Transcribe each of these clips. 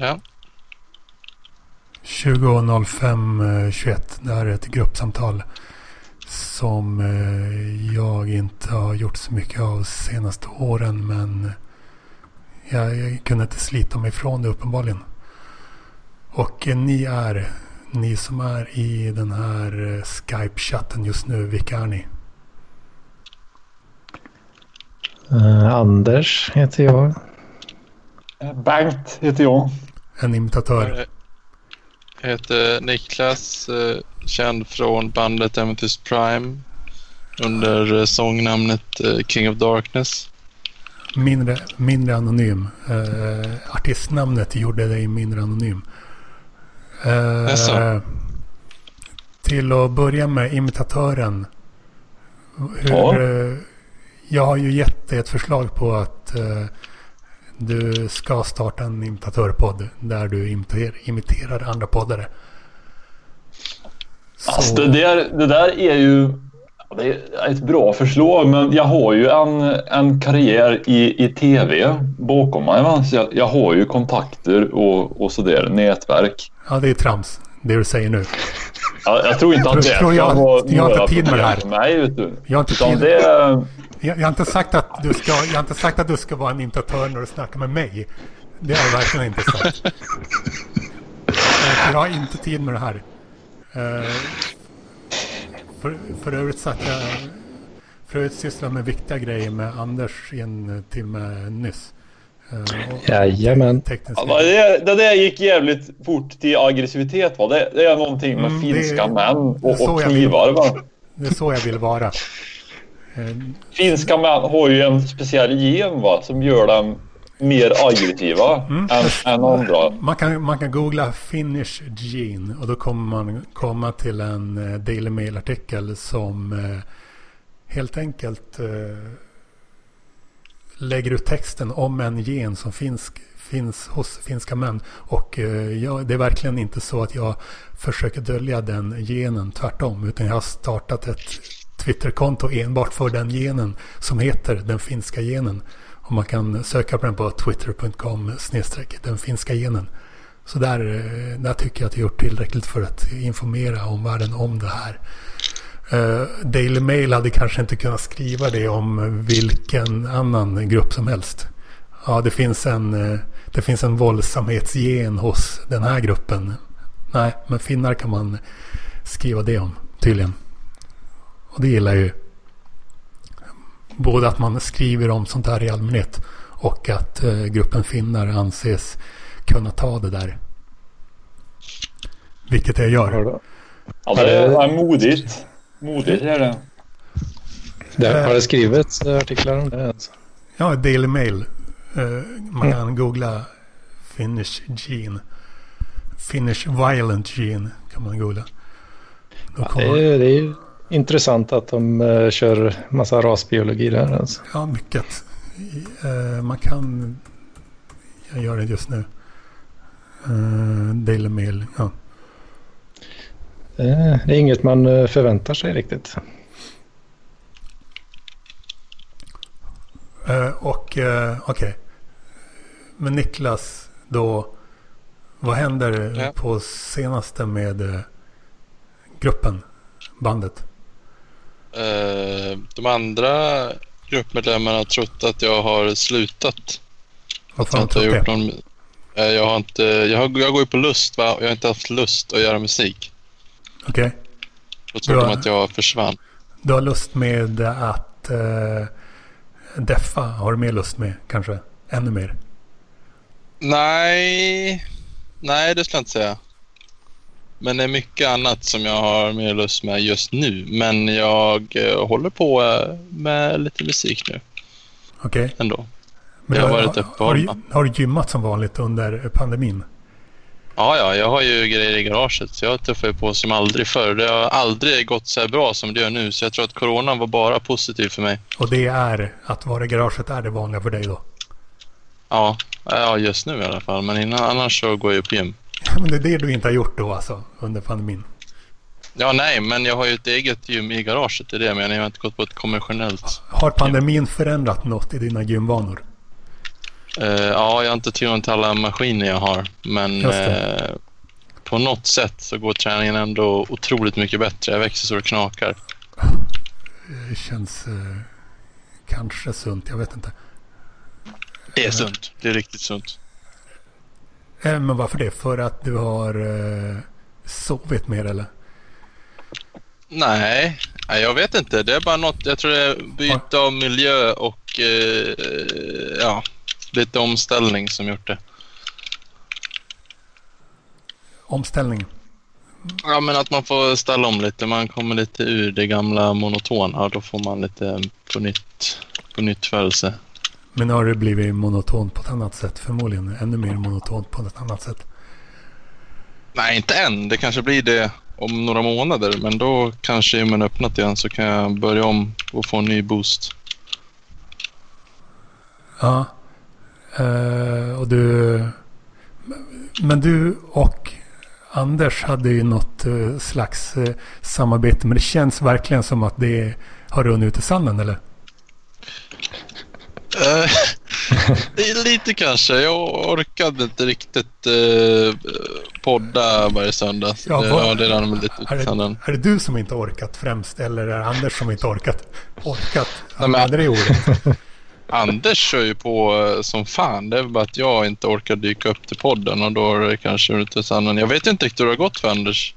Ja. 20.05.21. Det här är ett gruppsamtal som eh, jag inte har gjort så mycket av de senaste åren. Men jag, kunde inte slita mig ifrån det uppenbarligen. Och eh, ni är, ni som är i den här eh, Skype-chatten just nu, vilka är ni? Uh, Anders heter jag. Bengt heter jag. En imitatör. Jag heter Niklas, eh, känd från bandet Amethyst Prime under eh, sångnamnet eh, King of Darkness. Mindre, mindre anonym. Uh, artistnamnet gjorde dig mindre anonym. Uh, till att börja med imitatören. Hur, Ja. jag har ju gett dig ett förslag på att eh, du ska starta en imitatörpodd där du imiter, imiterar andra poddare. Så, Alltså, det, där, det där är ju ja, det är ett bra förslag, men jag har ju en, en karriär i, i tv bakom mig. Va? Så jag, jag har ju kontakter och, och sådär, nätverk. ja, det är trams. Det du säger nu. Jag, jag tror inte att det Tror ska jag- vara jag har inte tid med det här. mig. Vet du. Jag har inte Utan tid. det, Jag, jag, har inte sagt att du ska, jag har inte sagt att du ska vara en imitatör när du snackar med mig. Det har jag verkligen inte sagt. Eh, jag har inte tid med det här. Eh, För, för övrigt satt jag... För övrigt sysslar med viktiga grejer med Anders i en timme nyss. Eh, Jajamän. tekniska- ja, det, det där gick jävligt fort till aggressivitet. Va? Det, det är någonting med Mm, finska män det är och, så och jag vill. knivar. Va? Det är så jag vill vara. Eh, Finska män har ju en speciell gen va, som gör dem mer aggressiva Mm. än, än andra. Man kan, man kan googla Finnish Gene och då kommer man komma till en eh, Daily Mail-artikel som eh, helt enkelt lägger ut texten om en gen som finns, finns hos finska män. Och jag, det är verkligen inte så att jag försöker dölja den genen, tvärtom. Utan jag har startat ett Twitterkonto enbart för den genen som heter den finska genen. Och man kan söka på den på twitter.com snedstreck den finska genen. Så där, eh, där tycker jag att jag gjort tillräckligt för att informera omvärlden om det här. Uh, Daily Mail hade kanske inte kunnat skriva det om vilken annan grupp som helst. Ja, det finns en, eh, det finns en våldsamhetsgen hos den här gruppen. Nej, men finnar kan man skriva det om tydligen. Och det gillar jag ju. Både att man skriver om sånt här i allmänhet och att eh, gruppen finnar anses kunna ta det där. Vilket jag gör. Ja, det är modigt. Modigt är det. det, har det skrivits artiklar om det? Alltså? Ja, Daily Mail. Eh, man kan googla Finnish Gene. Finnish Violent Gene kan man googla. Då Det, kommer, är, det är ju intressant att de eh, kör massa rasbiologi där. Alltså. ja, mycket. Eh, man kan... Jag gör det just nu. Eh, Daily Mail. Ja. Eh, Det är inget man förväntar sig riktigt. Och okej. Men Niklas, då. Vad händer Ja. på senaste med gruppen? Bandet? Eh, de andra gruppmedlemmarna har trott att jag har slutat. Tror har gjort det? någon... Eh, jag har inte... Jag, har, jag går ju på lust va? Jag har inte haft lust att göra musik. Okej. Då tror Ja. de att jag försvann. Du har lust med att uh, deffa? Har du mer lust med kanske? Ännu mer? Nej, nej det ska jag inte säga. Men det är mycket annat som jag har mer lust med just nu. Men jag eh, håller på eh, med lite musik nu Okej. ändå. Men Jag har du varit har, uppehåll, du, va? har du gymmat som vanligt under pandemin? Ja, ja, jag har ju grejer i garaget så jag tuffar på som aldrig förr. Det har aldrig gått så här bra som det gör nu så jag tror att coronan var bara positiv för mig. Och det är att vara i garaget är det vanliga för dig då? Ja, ja just nu i alla fall. Men innan, annars så går jag på gym. Men det är det du inte har gjort då alltså under pandemin? Ja, nej, men jag har ju ett eget gym i garaget. Det är det menar. Jag har inte gått på ett konventionellt. Har pandemin förändrat något i dina gymvanor? Eh, ja, jag har inte tillgång till alla maskiner jag har, men eh, på något sätt så går träningen ändå otroligt mycket bättre. Jag växer så det knakar. Det känns eh, kanske sunt, jag vet inte. Det är sunt. Det är riktigt sunt. Eh, men varför det? För att du har eh, sovit mer eller? Nej, jag vet inte. Det är bara något. Jag tror det är byte av miljö och eh, ja, lite omställning som gjort det. Omställning. Ja, men att man får ställa om lite. Man kommer lite ur det gamla monotona och då får man lite på nytt, på nytt födelse. Men har det blivit monotont på ett annat sätt? Förmodligen ännu mer monotont på ett annat sätt. Nej, inte än. Det kanske blir det om några månader, men då kanske gymmen öppnat igen så kan jag börja om och få en ny boost. Ja. Eh, och du... Men du och Anders hade ju något eh, slags eh, samarbete. Men det känns verkligen som att det har runnit ut i sanden, eller? Eh, det lite kanske. Jag orkade inte riktigt eh, podda varje söndag. Ja, det, vad- ja, det rann lite ut Är det, är det du som inte orkat främst? Eller är det Anders som inte orkat? Orkat? Nej, men- Använder det ordet? Anders kör ju på eh, som fan. Det är bara att jag inte orkar dyka upp till podden och då är det kanske runt i sanden. Jag vet inte riktigt hur det har gått för Anders.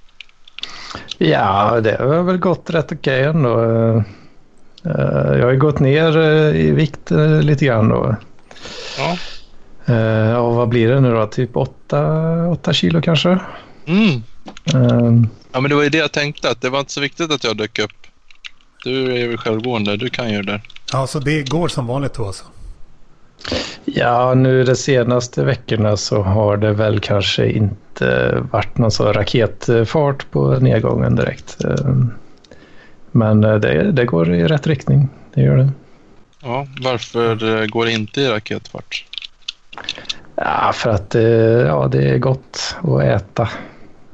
Ja, det har väl gått rätt okej ändå. Eh, Jag har ju gått ner eh, i vikt eh, lite grann då. Ja. Och vad blir det nu då? Typ 8 kilo kanske? Mm. Eh, Ja, men det var ju det jag tänkte. Att det var inte så viktigt att jag dök upp. Du är ju självgående. Du kan ju det där. Ja, så det går som vanligt då alltså? Ja, nu de senaste veckorna så har det väl kanske inte varit någon så raketfart på nedgången direkt. Eh, Men eh, det, det går i rätt riktning. Det gör det. Ja, varför eh, går det inte i raketfart? Ja, för att eh, ja, det är gott att äta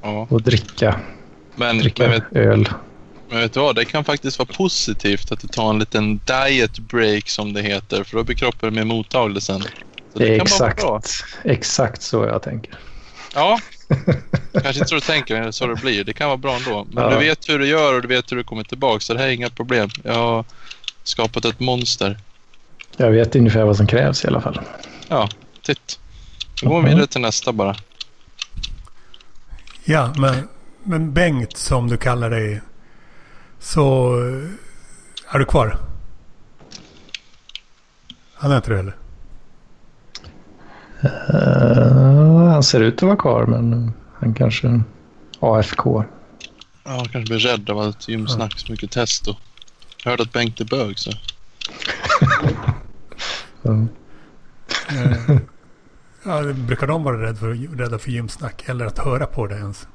Ja, och dricka. men, Dricka men, vet, öl. men vet du vad? Det kan faktiskt vara positivt att du tar en liten diet break som det heter. För då blir kroppen mer mottaglig sen. Så Det är kan vara exakt, bra. exakt så jag tänker. Ja, kanske inte så du tänker, men så det blir. Det kan vara bra ändå. Men Ja. du vet hur du gör och du vet hur du kommer tillbaka. Så det här är inga problem. Jag har skapat ett monster. Jag vet ungefär vad som krävs i alla fall. Ja, titt. Då går vi Mhm. vidare till nästa bara. Ja, men, men Bengt som du kallar dig. Så eh, är du kvar? Han är inte det eller? Eh, han ser ut att vara kvar men han kanske AFK. Ja, jag kanske blir rädd av allt gymsnack, så mycket test. Och... Jag hörde att Bengt är bög, så... Eh, ja, brukar de vara rädda för, rädda för gymsnack? Eller att höra på det ens?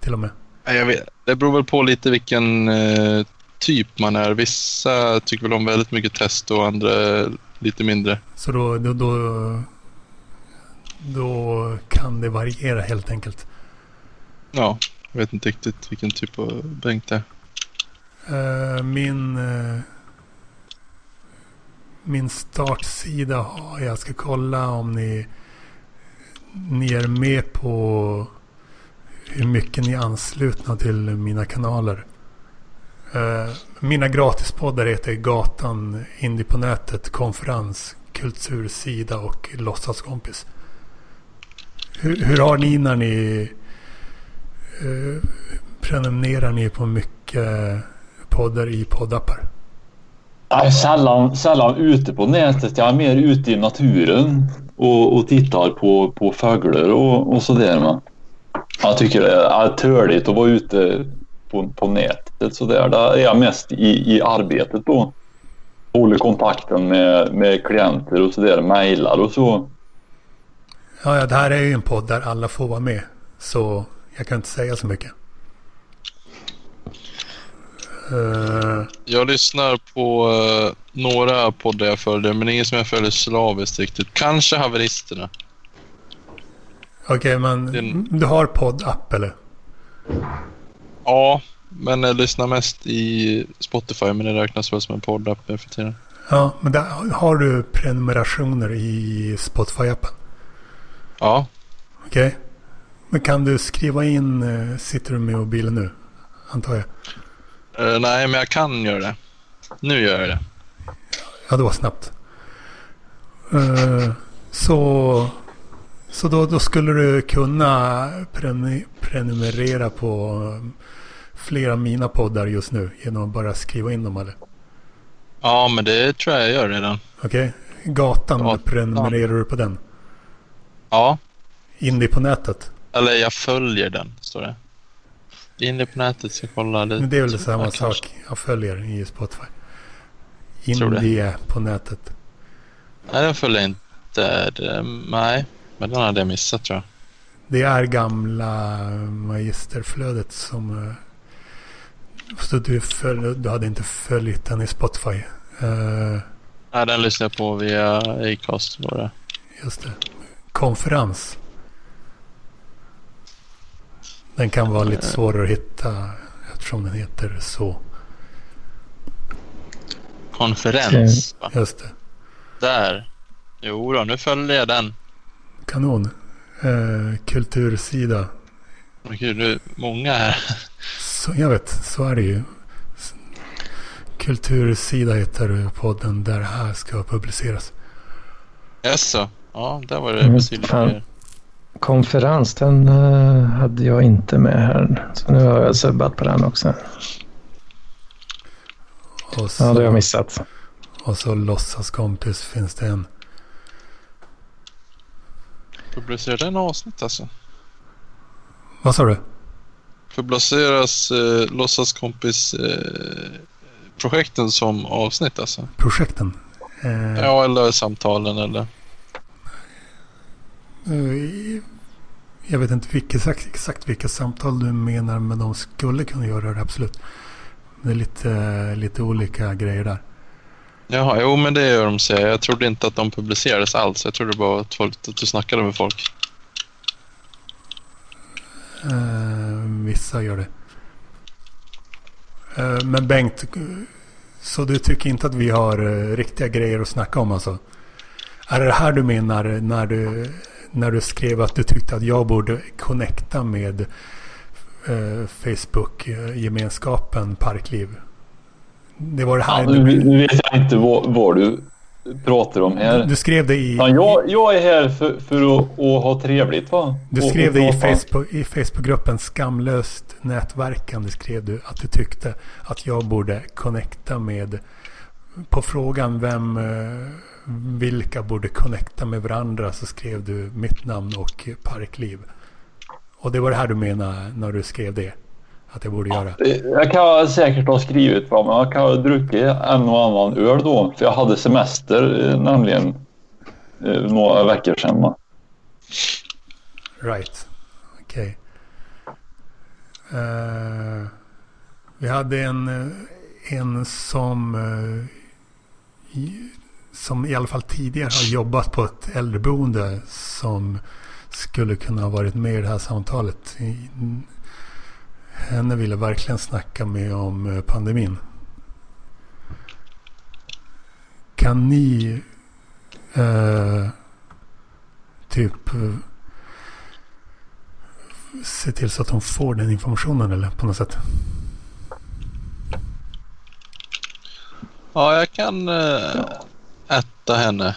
Till och med. Nej, Jag vet. Det beror väl på lite vilken eh, typ man är. Vissa tycker väl om väldigt mycket test och andra lite mindre. Så då, då, då, då kan det variera helt enkelt. Ja, jag vet inte riktigt vilken typ av Bengt det är. Eh, min, eh, min startsida har jag. ska kolla om ni, ni är med på hur mycket ni är anslutna till mina kanaler. Eh, mina gratispoddar heter Gatan, Indie på nätet, Konferens, Kultursida och Låtsaskompis. Hur, hur har ni när ni eh, prenumererar ni på mycket poddar i poddappar? Jag är sällan, sällan ute på nätet. Jag är mer ute i naturen och, och tittar på, på fåglar och, och sådär. Men jag tycker det är törligt att vara ute på, på nätet. Så där. Där är jag mest i, i arbetet då. Håller kontakten med, med klienter och sådär. Mejlar och så. Ja, ja, det här är ju en podd där alla får vara med. Så jag kan inte säga så mycket. Eh, Jag lyssnar på eh, några poddar jag följer, men ingen som jag följer slaviskt riktigt. Kanske haveristerna. Okej, men Den- du har poddapp eller? Ja, men jag lyssnar mest i Spotify, men det räknas väl som en poddapp nu för tiden. Ja, men där, har du prenumerationer i Spotify-appen? Ja, Okej. Men kan du skriva in, eh, sitter du med mobilen nu? Antar jag. Eh, nej, men jag kan göra det. Nu gör jag det. Ja, det var snabbt. Eh, så så då, då skulle du kunna prenu- prenumerera på eh, flera av mina poddar just nu genom att bara skriva in dem eller? Ja, men det tror jag jag gör redan. Okej? Gatan, Gatan. prenumererar du på den? Ja, Indie på nätet? eller jag följer den, står det. Inne på nätet så kolla. Det, Men det är väl samma jag kanske. sak. Jag följer i Spotify. Indie på nätet. Nej, den följer inte. Det- Nej, men den hade jag missat tror jag. Det är gamla magisterflödet som... eh, Så du, följ, du hade inte följt den i Spotify. Eh, Nej, den lyssnar jag på via Acast. Just det. Konferens. Den kan vara lite svårare att hitta eftersom den heter så. Konferens. va? Just det. Där. Jo då, nu följer jag den. Kanon. Eh, kultursida. Men Gud, det är många här. Så, jag vet, så är det ju. Kultursida heter podden där det här ska publiceras. Jaså? Ja, där var det Mm, betydligt fan. fler. Konferens, den eh, hade jag inte med här. Så nu har jag subbat på den också. Och så, Ja, det har jag missat. och så låtsaskompis finns det en. Publicerar den avsnitt alltså? Vad sa du? Publiceras eh, låtsaskompis eh, projekten som avsnitt alltså? Projekten? Eh, Ja, eller samtalen eller? Eh, jag vet inte vilka, exakt, exakt vilka samtal du menar men de skulle kunna göra det absolut. Det är lite, lite olika grejer där. Jaha, jo men det gör de säger. Jag trodde inte att de publicerades alls. Jag trodde bara att, folk, att du snackade med folk. Eh, vissa gör det. Eh, men Bengt, så du tycker inte att vi har eh, riktiga grejer att snacka om alltså? Är det det här du menar när du, när du skrev att du tyckte att jag borde connecta med eh, Facebook-gemenskapen Parkliv? Det var det här Ja, nu, nu vet jag inte vad, vad du pratar om här. du skrev det i... Ja, jag, jag är här för, för att, att ha trevligt va? Du skrev och det i. Facebook, i Facebookgruppen Skamlöst nätverkande. Skrev du att du tyckte att jag borde connecta med... På frågan vem, eh, vilka borde connecta med varandra så skrev du mitt namn och Parkliv. Och det var det här du menade när du skrev det? Att jag borde göra? Jag kan säkert ha skrivit va, men jag kan ha druckit en och annan öl då. För jag hade semester eh, nämligen eh, några veckor sedan. Va? Right. Okej. Eh, vi hade en, en som, som i alla fall tidigare har jobbat på ett äldreboende som skulle kunna ha varit med i det här samtalet. Henne ville verkligen snacka med om eh, pandemin. Kan ni eh, typ eh, se till så att hon får den informationen eller på något sätt. Ja, jag kan äh, ätta henne.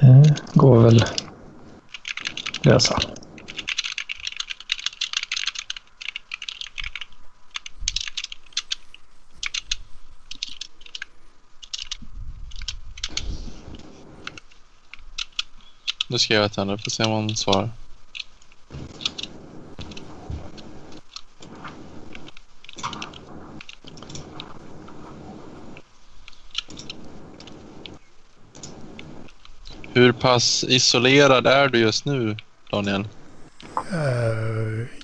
Det går väl lösa. Nu skrev jag till henne. Får se om hon svarar. Hur pass isolerad är du just nu, Daniel? Eh,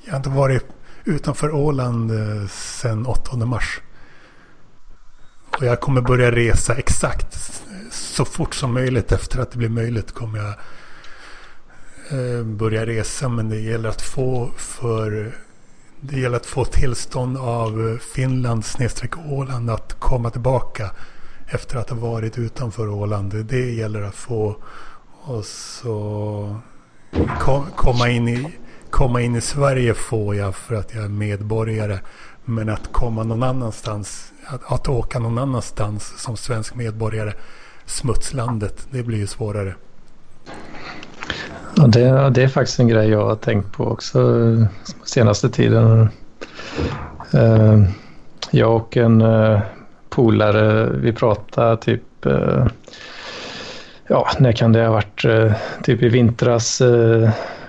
jag har inte varit utanför Åland uh, sedan 8 mars. Och jag kommer börja resa exakt så fort som möjligt efter att det blir möjligt kommer jag eh, börja resa. Men det gäller att få för det gäller att få tillstånd av eh, Finland snedstreck Åland att komma tillbaka efter att ha varit utanför Åland. Det gäller att få och så kom, komma, in i, komma in i Sverige får jag för att jag är medborgare. Men att komma någon annanstans, att, att åka någon annanstans som svensk medborgare, smutslandet, det blir ju svårare. Ja, det, det, är faktiskt en grej jag har tänkt på också eh, senaste tiden. Eh, jag och en eh, polare, vi pratade typ, ja, när kan det ha varit? Typ i vintras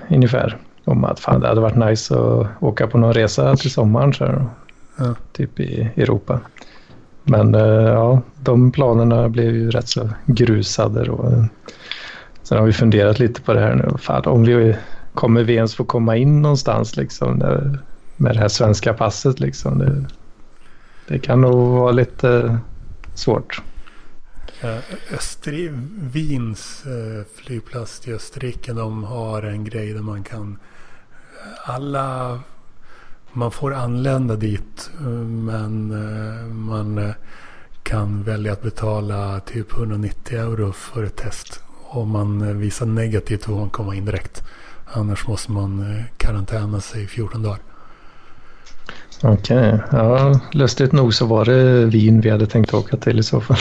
ungefär. Om att fan, det hade varit nice att åka på någon resa till sommaren. Så här, ja. Typ i Europa. Men ja, de planerna blev ju rätt så grusade. Då. Sen har vi funderat lite på det här nu. Fan, om vi, kommer vi ens få komma in någonstans liksom, med det här svenska passet? Liksom? Det, det kan nog vara lite svårt. Eh, Östri Wiens eh, flygplats i Österrike de har en grej där man kan eh, alla man får anlända dit men man kan välja att betala typ 190 euro för ett test. Om man visar negativt får man komma in direkt. Annars måste man karantäna sig i 14 dagar. Okej, okay. ja, lustigt nog så var det Wien vi hade tänkt åka till i så fall.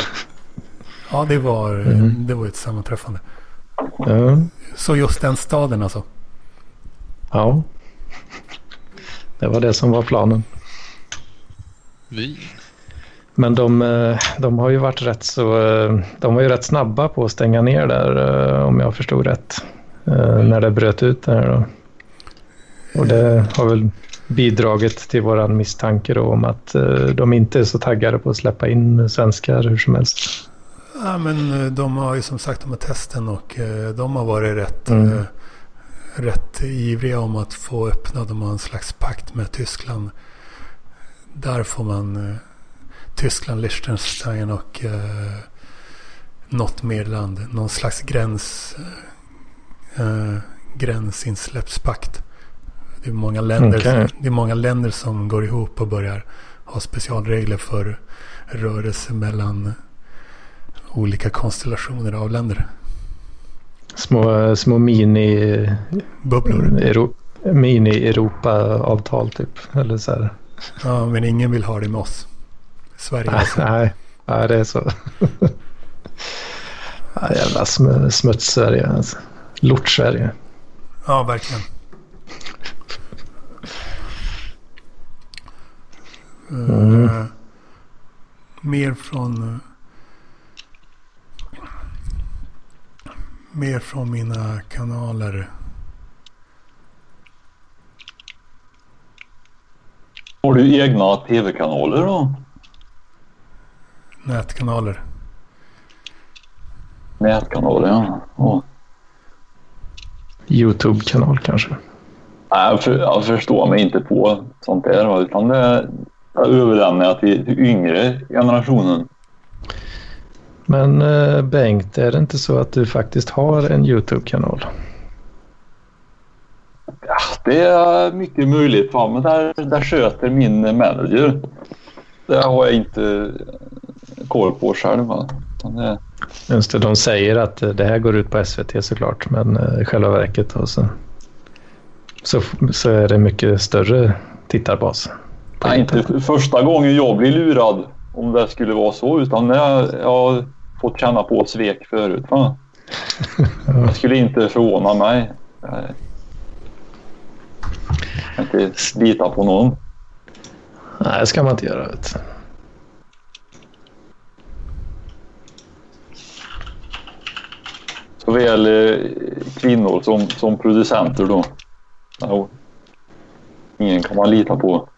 Ja, det var, mm. det var ett sammanträffande. Ja. Så just den staden alltså? Ja, det var det som var planen. Wien? Men de, eh, de har ju varit rätt så, eh, de var ju rätt snabba på att stänga ner där eh, om jag förstod rätt. När det bröt ut där då. Och det har väl bidragit till vår misstanke om att de inte är så taggade på att släppa in svenskar hur som helst. Ja, men eh, de har ju som sagt de här testen och uh, de har varit rätt, mm. uh, rätt ivriga om att få öppna. De har en slags pakt med Tyskland. Där får man Tyskland, Liechtenstein och något mer land. Någon slags gräns, gränsinsläppspakt. Det är, många länder, okay. det är många länder som går ihop och börjar ha specialregler för rörelse mellan olika konstellationer av länder. Små, små mini... Bubblor. Euro, Mini-Europa-avtal typ. Eller så här. Ja, men ingen vill ha det med oss. Sverige nej, alltså. nej, nej, det är så. ja, jävla sm smuts-Sverige. Alltså. Lort-Sverige. Ja, verkligen. Mm. Uh, mer från... mer från mina kanaler. Har du egna tv-kanaler då? Nätkanaler. Nätkanaler, ja. Oh. Youtube-kanal kanske? Nej, jag, för, jag förstår mig inte på sånt där. Utan det, överlämnar jag till yngre generationen. Men eh, Bengt, är det inte så att du faktiskt har en YouTube-kanal? Ja, det är mycket möjligt, va? men där, där sköter min manager. Det har jag inte koll på själv. Va? Det... Just det, de säger att det här går ut på SVT såklart, men eh, i själva verket så, så, så är det mycket större tittarbas. Nej, inte första gången jag blir lurad om det skulle vara så utan jag, jag fått känna på svek förut. Va? Det skulle inte förvåna mig. Jag kan inte lita på någon. Nej, det ska man inte göra. Vet. Såväl eh, kvinnor som, som producenter då. Ja, ingen kan man lita på.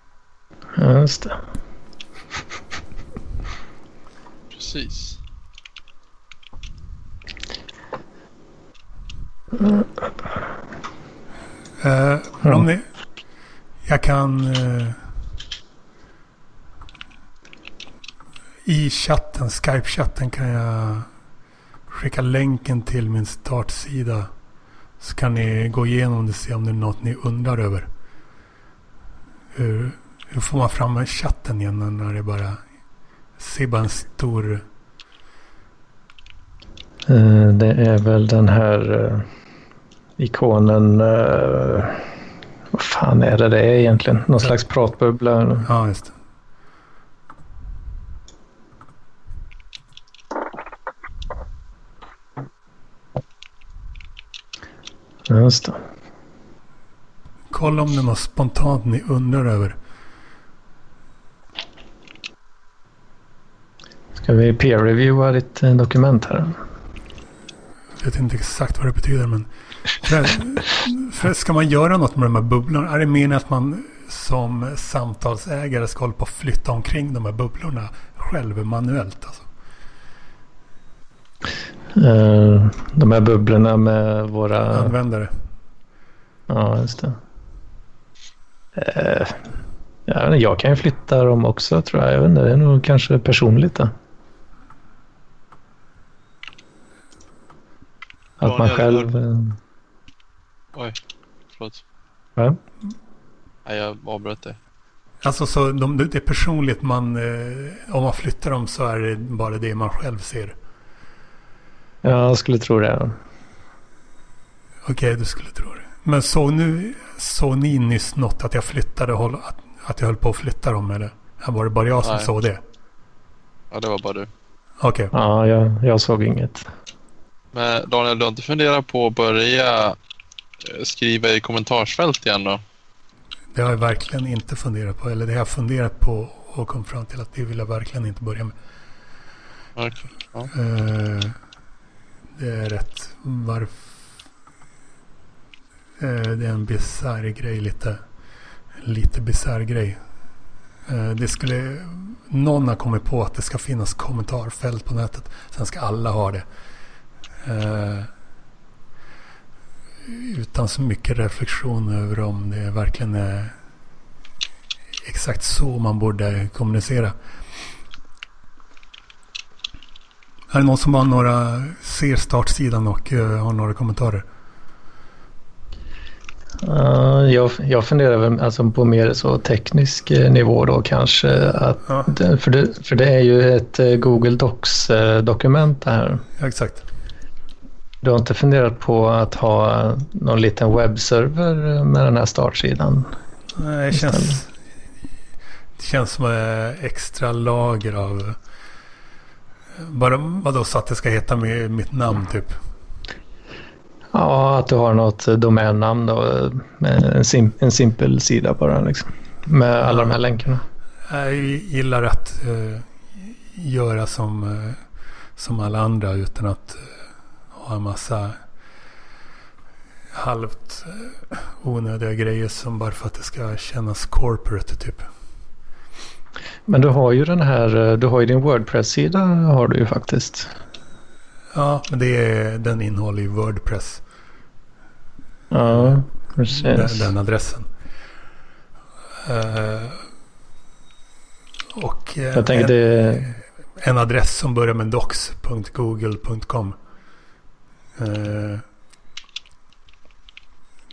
Just det. Precis. Mm. Uh, om ni, jag kan... Uh, I chatten, Skype-chatten kan jag skicka länken till min startsida. Så kan ni gå igenom det och se om det är något ni undrar över. Eh, hur, hur får man fram chatten igen när det bara ser bara en stor... Eh, det är väl den här eh, ikonen. eh, Vad fan är det det är egentligen? Någon slags pratbubbla. Ja, just det. Just det. Kolla om det är något spontant ni undrar över. Ska vi peer-reviewa ditt eh, dokument här? Jag vet inte exakt vad det betyder men... För, för ska man göra något med de här bubblorna? Är det meningen att man som samtalsägare ska hålla på att flytta omkring de här bubblorna själv manuellt? Alltså? Eh, De här bubblorna med våra... Användare. Ja, just det. Eh, Ja, jag kan ju flytta dem också tror jag. Jag vet inte, det är nog kanske personligt då. Att man själv... Oj, förlåt. Va? Nej, jag avbröt dig. Alltså så de, det är personligt man... Eh, om man flyttar dem så är det bara det man själv ser. Ja, jag skulle tro det. Okej, du skulle tro det. Men såg, nu, såg ni nyss något att jag flyttade, håll, att, att jag höll på att flytta dem eller? Var det bara jag som Nej. såg det? Ja, det var bara du. Okej. Ja, jag, jag såg inget. Men Daniel, du har inte funderat på att börja skriva i kommentarsfält igen då? Det har jag verkligen inte funderat på. Eller det har jag funderat på och kom fram till att det vill jag verkligen inte börja med. Okej. Ja. Eh, det är rätt. Varför? Eh, det är en bisarr grej lite. Lite bisarr grej. Eh, det skulle... Någon har kommit på att det ska finnas kommentarfält på nätet. Sen ska alla ha det. Utan så mycket reflektion över om det verkligen är exakt så man borde kommunicera. Är det någon som har några, ser startsidan och eh, har några kommentarer? Ja, jag, jag funderar väl alltså på mer så teknisk eh, nivå då kanske. Att, Ja. för, det, för det är ju ett Google Docs-dokument det här. Ja, exakt. Du har inte funderat på att ha någon liten webbserver med den här startsidan? Nej, det känns, det känns som extra lager av... Bara, vadå, så att det ska heta med mitt namn typ? Ja, att du har något domännamn då, en, sim, en simpel sida bara liksom. Med alla de här länkarna. Jag gillar att eh, göra som, eh, som alla andra utan att eh, ha en massa halvt eh, onödiga grejer som bara för att det ska kännas corporate typ. Men du har ju den här, eh, du har ju din Wordpress-sida har du ju faktiskt. Ja, men det är, den innehåller ju Wordpress. Ja, precis. Den, den adressen. Eh, och Jag tänker det, en adress som börjar med docs.google.com. Eh,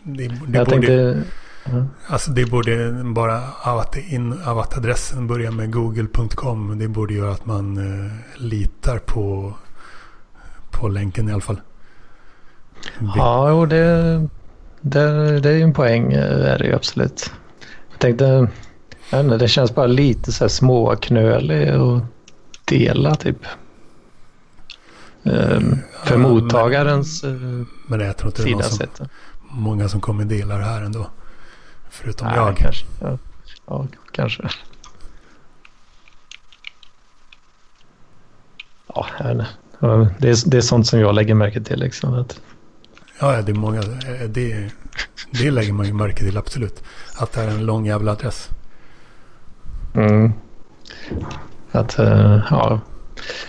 det, det, jag borde, tänkte, ja. alltså det borde bara att, in, av att adressen börjar med google.com. Det borde göra att man eh, litar på, på länken i alla fall. ja jo, det, det, det är ju en poäng eh, är det ju absolut. Jag tänkte, jag inte, det känns bara lite så här småknölig och dela typ. Ehm, för Ja, mottagarens eh, Men jag tror inte det är någon som, många som kommer dela det här ändå. Förutom Nej, jag. Kanske. Ja, ja, kanske. Ja, det, är, det är sånt som jag lägger märke till. Liksom, att, Ja, ja, det är många. eh, Det, det lägger man ju märke till absolut. Att det är en lång jävla adress. mm, att eh, ja.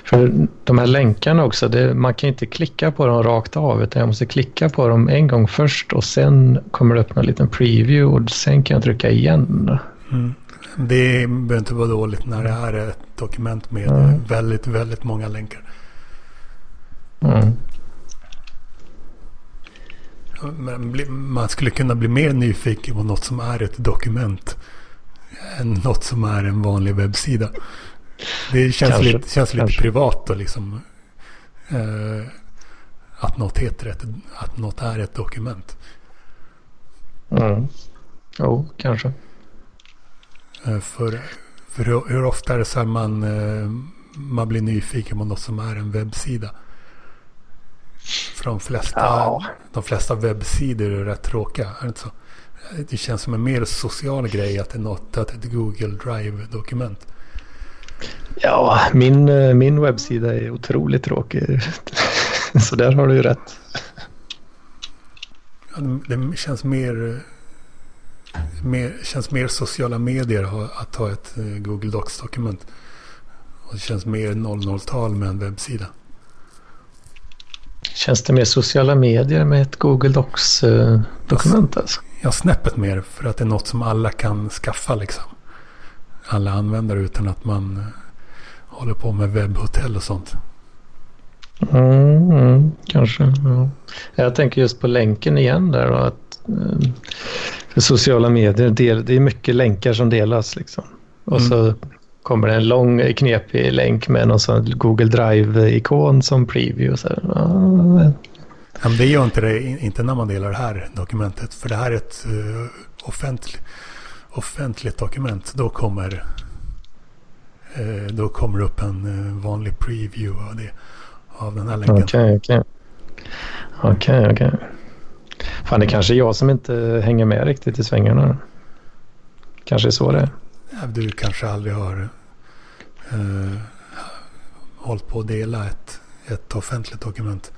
För de här länkarna också, det, man kan inte klicka på dem rakt av utan jag måste klicka på dem en gång först och sen kommer det upp en liten preview och sen kan jag trycka igen. Mm. Det behöver inte vara dåligt när det här är ett dokument med Mm. väldigt, väldigt många länkar. Mm. Man skulle kunna bli mer nyfiken på något som är ett dokument. än något som är en vanlig webbsida. Det känns Kanske, lite, känns lite privat och liksom. Eh, att något heter ett, att något är ett dokument. Mm. Jo, kanske. Eh, för för hur, hur ofta är det så här man, eh, man blir nyfiken på något som är en webbsida? För de flesta, Ja. de flesta webbsidor är rätt tråkiga. Är det inte så? Det känns som en mer social grej att det är något, att ett Google Drive-dokument. Ja, min, eh, min webbsida är otroligt tråkig. Så där har du ju rätt. Det- känns mer, mer, känns mer sociala medier att ha ett eh, Google Docs-dokument. Och det känns mer 00-tal med en webbsida. Känns det mer sociala medier med ett Google Docs-dokument alltså? Ja, snäppet mer för att det är något som alla kan skaffa liksom. Alla användare utan att man eh, håller på med webbhotell och sånt. Mm, mm, kanske. Ja. Jag tänker just på länken igen där och att eh, för sociala medier, del, det är mycket länkar som delas liksom. Och Mm. så kommer det en lång knepig länk med någon sån Google Drive-ikon som preview. Så här. Ja, men det gör inte det, inte när man delar det här dokumentet. För det här är ett uh, offentlig, offentligt dokument. Då kommer, eh, då kommer upp en eh, vanlig preview av, det, av den här länken. Okej, okej. Okej, okej. Fan, det kanske är jag som inte hänger med riktigt i svängarna. Kanske är så det är. Ja, Du kanske aldrig har uh, hållit på att dela ett, ett offentligt dokument.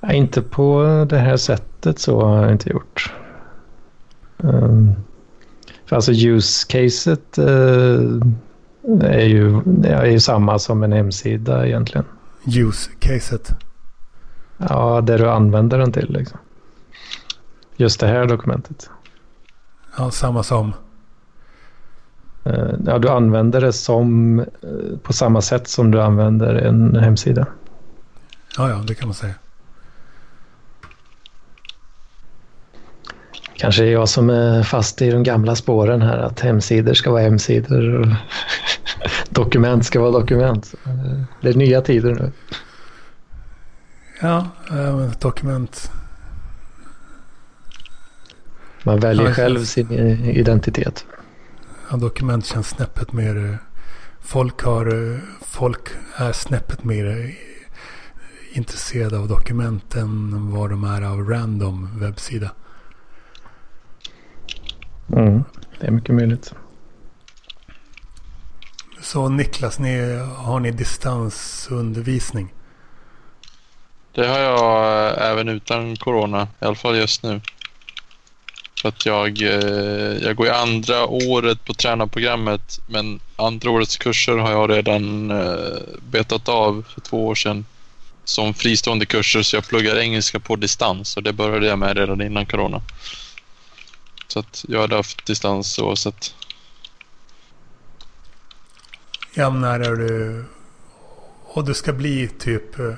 Ja, inte på det här sättet så har jag inte gjort. Um, för alltså use-caset uh, är, ju, är ju samma som en hemsida egentligen. Use-caset. Ja, det du använder den till liksom. Just det här dokumentet. Ja, samma som. Uh, ja, du använder det som uh, på samma sätt som du använder en hemsida. Ja, ja, det kan man säga. Kanske är jag som är fast i de gamla spåren här att hemsidor ska vara hemsidor och dokument ska vara dokument. Det är nya tider nu. Ja, eh, dokument. Man väljer Ja, själv känns- sin eh, identitet. Ja, dokument känns snäppet mer... eh, Folk, har, folk är snäppet mer intresserade av dokument än vad de är av random webbsida. Mm. Det är mycket möjligt. Så Niklas, ni, har ni distansundervisning? Det har jag eh, även utan corona, i alla fall just nu. För att jag, eh, jag går i andra året på tränarprogrammet men andra årets kurser har jag redan eh, betat av för två år sedan som fristående kurser så jag pluggar engelska på distans och det började jag med redan innan corona. Så att jag hade haft distans oavsett. Ja, när är du... Och du ska bli typ eh,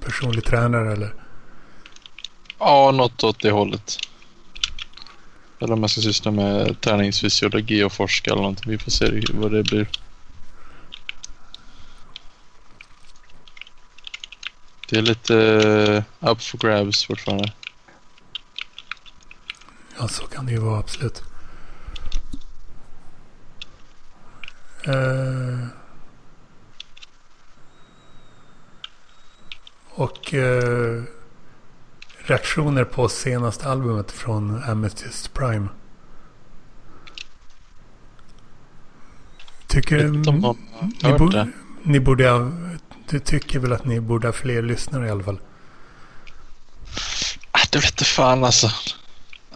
personlig tränare eller? Ja, något åt det hållet. Eller om jag ska syssla med träningsfysiologi och forska eller någonting. Vi får se vad det blir. Det är lite eh, up for grabs fortfarande. Ja, så kan det ju vara absolut. Eh, och eh, reaktioner på senaste albumet från Amethyst Prime. Tycker ni, det. ni borde ha, du tycker väl att ni borde ha fler lyssnare i alla fall? Ah, det vete fan alltså.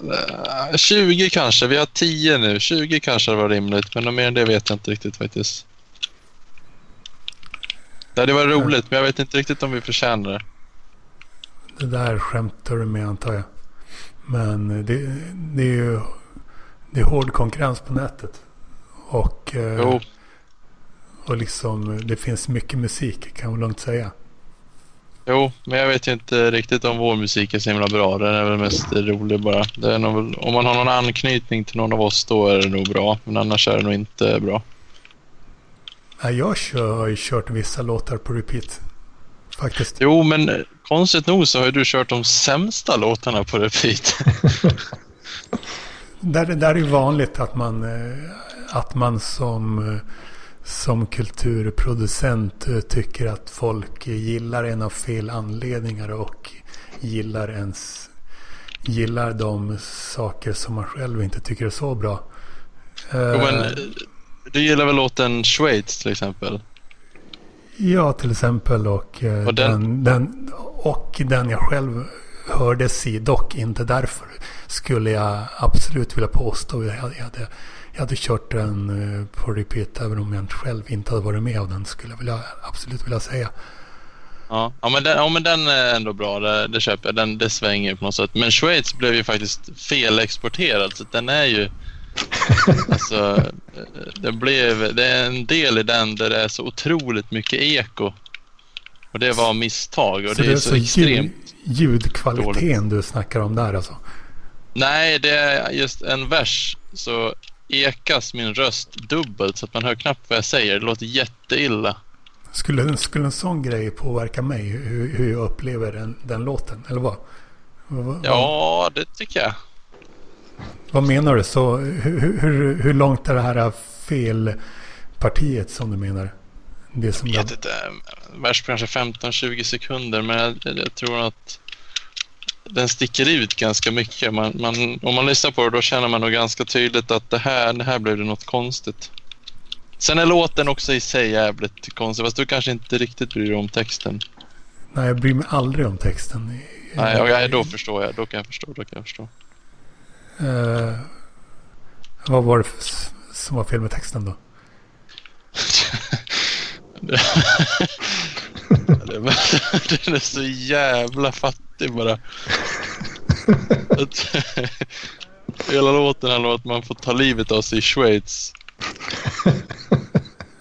Eh, 20 kanske. Vi har 10 nu. 20 kanske var rimligt. Men mer än det vet jag inte riktigt faktiskt. Det hade varit roligt men jag vet inte riktigt om vi förtjänar det. Det där skämtar du med antar jag. Men det, det är ju det är hård konkurrens på nätet. Och, eh, Jo, och liksom det finns mycket musik kan man lugnt säga. Jo, men jag vet ju inte riktigt om vår musik är så himla bra. Den är väl mest rolig bara. Det är nog om man har någon anknytning till någon av oss då är det nog bra. Men annars är det nog inte bra. Jag har ju kört vissa låtar på repeat. Faktiskt. Jo, men eh, konstigt nog så har ju du kört de sämsta låtarna på repeat. Där, där är ju vanligt att man, eh, att man som, eh, som kulturproducent eh, tycker att folk gillar en av fel anledningar och gillar ens gillar de saker som man själv inte tycker är så bra. Jo, men, Eh, eh, du gillar väl låten Schweiz till exempel? Ja, till exempel. Och, eh, Och den... den- Den, och den jag själv hördes i, dock inte därför, skulle jag absolut vilja påstå. Jag hade, jag hade, kört den eh, på repeat även om jag själv inte hade varit med av den, skulle jag vilja, absolut vilja säga. Ja, ja, men, den, ja men den är ändå bra. Det, det köper jag. Den, det svänger på något sätt. Men Schweiz blev ju faktiskt felexporterad. Så den är ju... alltså, eh, det, blev, det är en del i den där det är så otroligt mycket eko. Och det var misstag. Och det, är så, extremt... ljud, ljudkvaliteten du snackar om där alltså. Nej, det är just en vers så ekas min röst dubbelt så att man hör knappt vad jag säger. Det låter jätteilla. Skulle, skulle en sån grej påverka mig, hur, hur jag upplever den, den låten? Eller vad? vad? Ja, det tycker jag. Vad menar du? Så hur, hur, hur långt är det här felpartiet som du menar? Det som Jag vet inte. Vers på kanske 15-20 sekunder men jag, jag tror att den sticker ut ganska mycket. Man, man, om man lyssnar på det då känner man nog ganska tydligt att det här, det här blev det något konstigt. Sen är låten också i sig jävligt konstig fast du kanske inte riktigt bryr dig om texten. Nej, jag bryr mig aldrig om texten. Nej, okay, då förstår jag. Då kan jag förstå. Då kan jag förstå. Eh, vad var det som var fel med texten då? Den är så jävla fattig bara. Att, hela låten handlar om att man får ta livet av sig i Schweiz.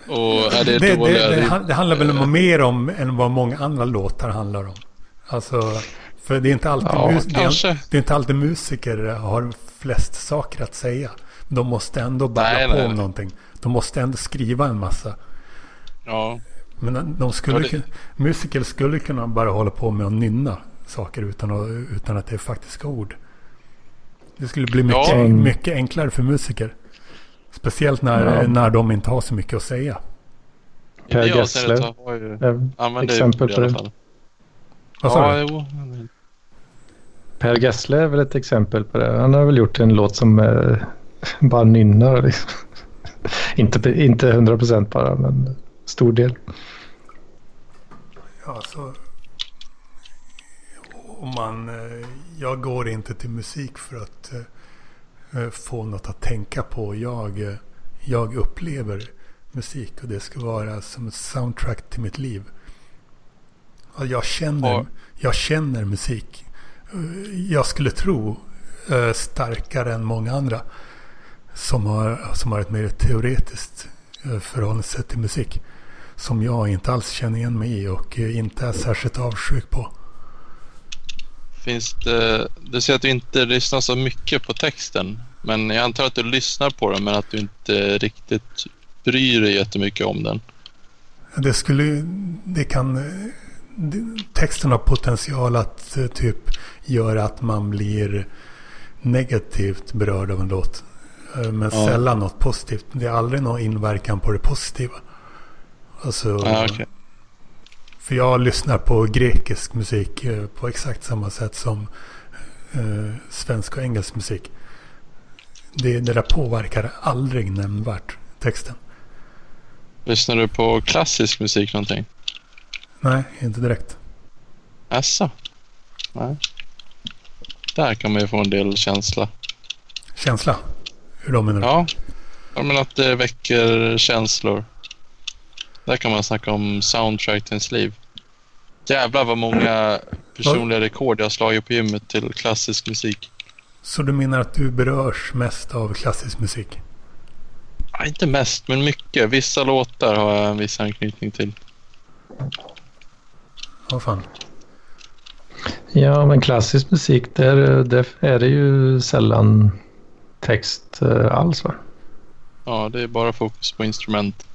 Och är det, det, dåliga... det, det, handlar väl om mer om än vad många andra låtar handlar om. Alltså, för det är inte alltid, Ja, är, det är inte alltid musiker har flest saker att säga. De måste ändå Nej, på nej, nej. någonting. De måste ändå skriva en massa. Ja, Men de skulle, Ja, det- musiker skulle kunna bara hålla på med att nynna saker utan att, utan att det är faktiska ord. Det skulle bli mycket, Ja. mycket enklare för musiker. Speciellt när, Ja. när de inte har så mycket att säga. Per Gessle. är använder exempel på det. Vad sa Ja, du? Per Gessle är väl ett exempel på det. Han har väl gjort en låt som eh, bara nynnar. Liksom. inte, inte 100 procent bara, men stor del. Ja, så... Om man, eh, jag går inte till musik för att eh, eh, få något att tänka på. Jag, jag upplever musik och det ska vara som ett soundtrack till mitt liv. Jag, känner, Ja. jag känner musik. Jag skulle tro starkare än många andra som har, som har ett mer teoretiskt förhållningssätt till musik som jag inte alls känner igen mig i och eh, inte är särskilt avundsjuk på. Finns det, du säger att du inte lyssnar så mycket på texten. Men jag antar att du lyssnar på den men att du inte riktigt bryr dig jättemycket om den. Det skulle, det kan, texten har potential att eh, typ göra att man blir negativt berörd av en låt. Eh, Men Ja. sällan något positivt. Det är aldrig någon inverkan på det positiva. Alltså, Ja, okej. För jag lyssnar på grekisk musik eh, på exakt samma sätt som eh, svensk och engelsk musik. Det, det där påverkar aldrig nämnvärt texten. Lyssnar du på klassisk musik någonting? Nej, inte direkt. Asså? Nej. Där kan man ju få en del känsla. Känsla? Hur då menar du? Ja, menar att det väcker känslor. Där kan man snacka om soundtrack till ens liv. Jävlar vad många personliga rekord jag har slagit på gymmet till klassisk musik. Så du menar att du berörs mest av klassisk musik? Ja, inte mest, men mycket. Vissa låtar har jag en viss anknytning till. Ja, fan. Ja, men klassisk musik, där, där är det ju sällan text eh, alls va? Ja, det är bara fokus på instrument.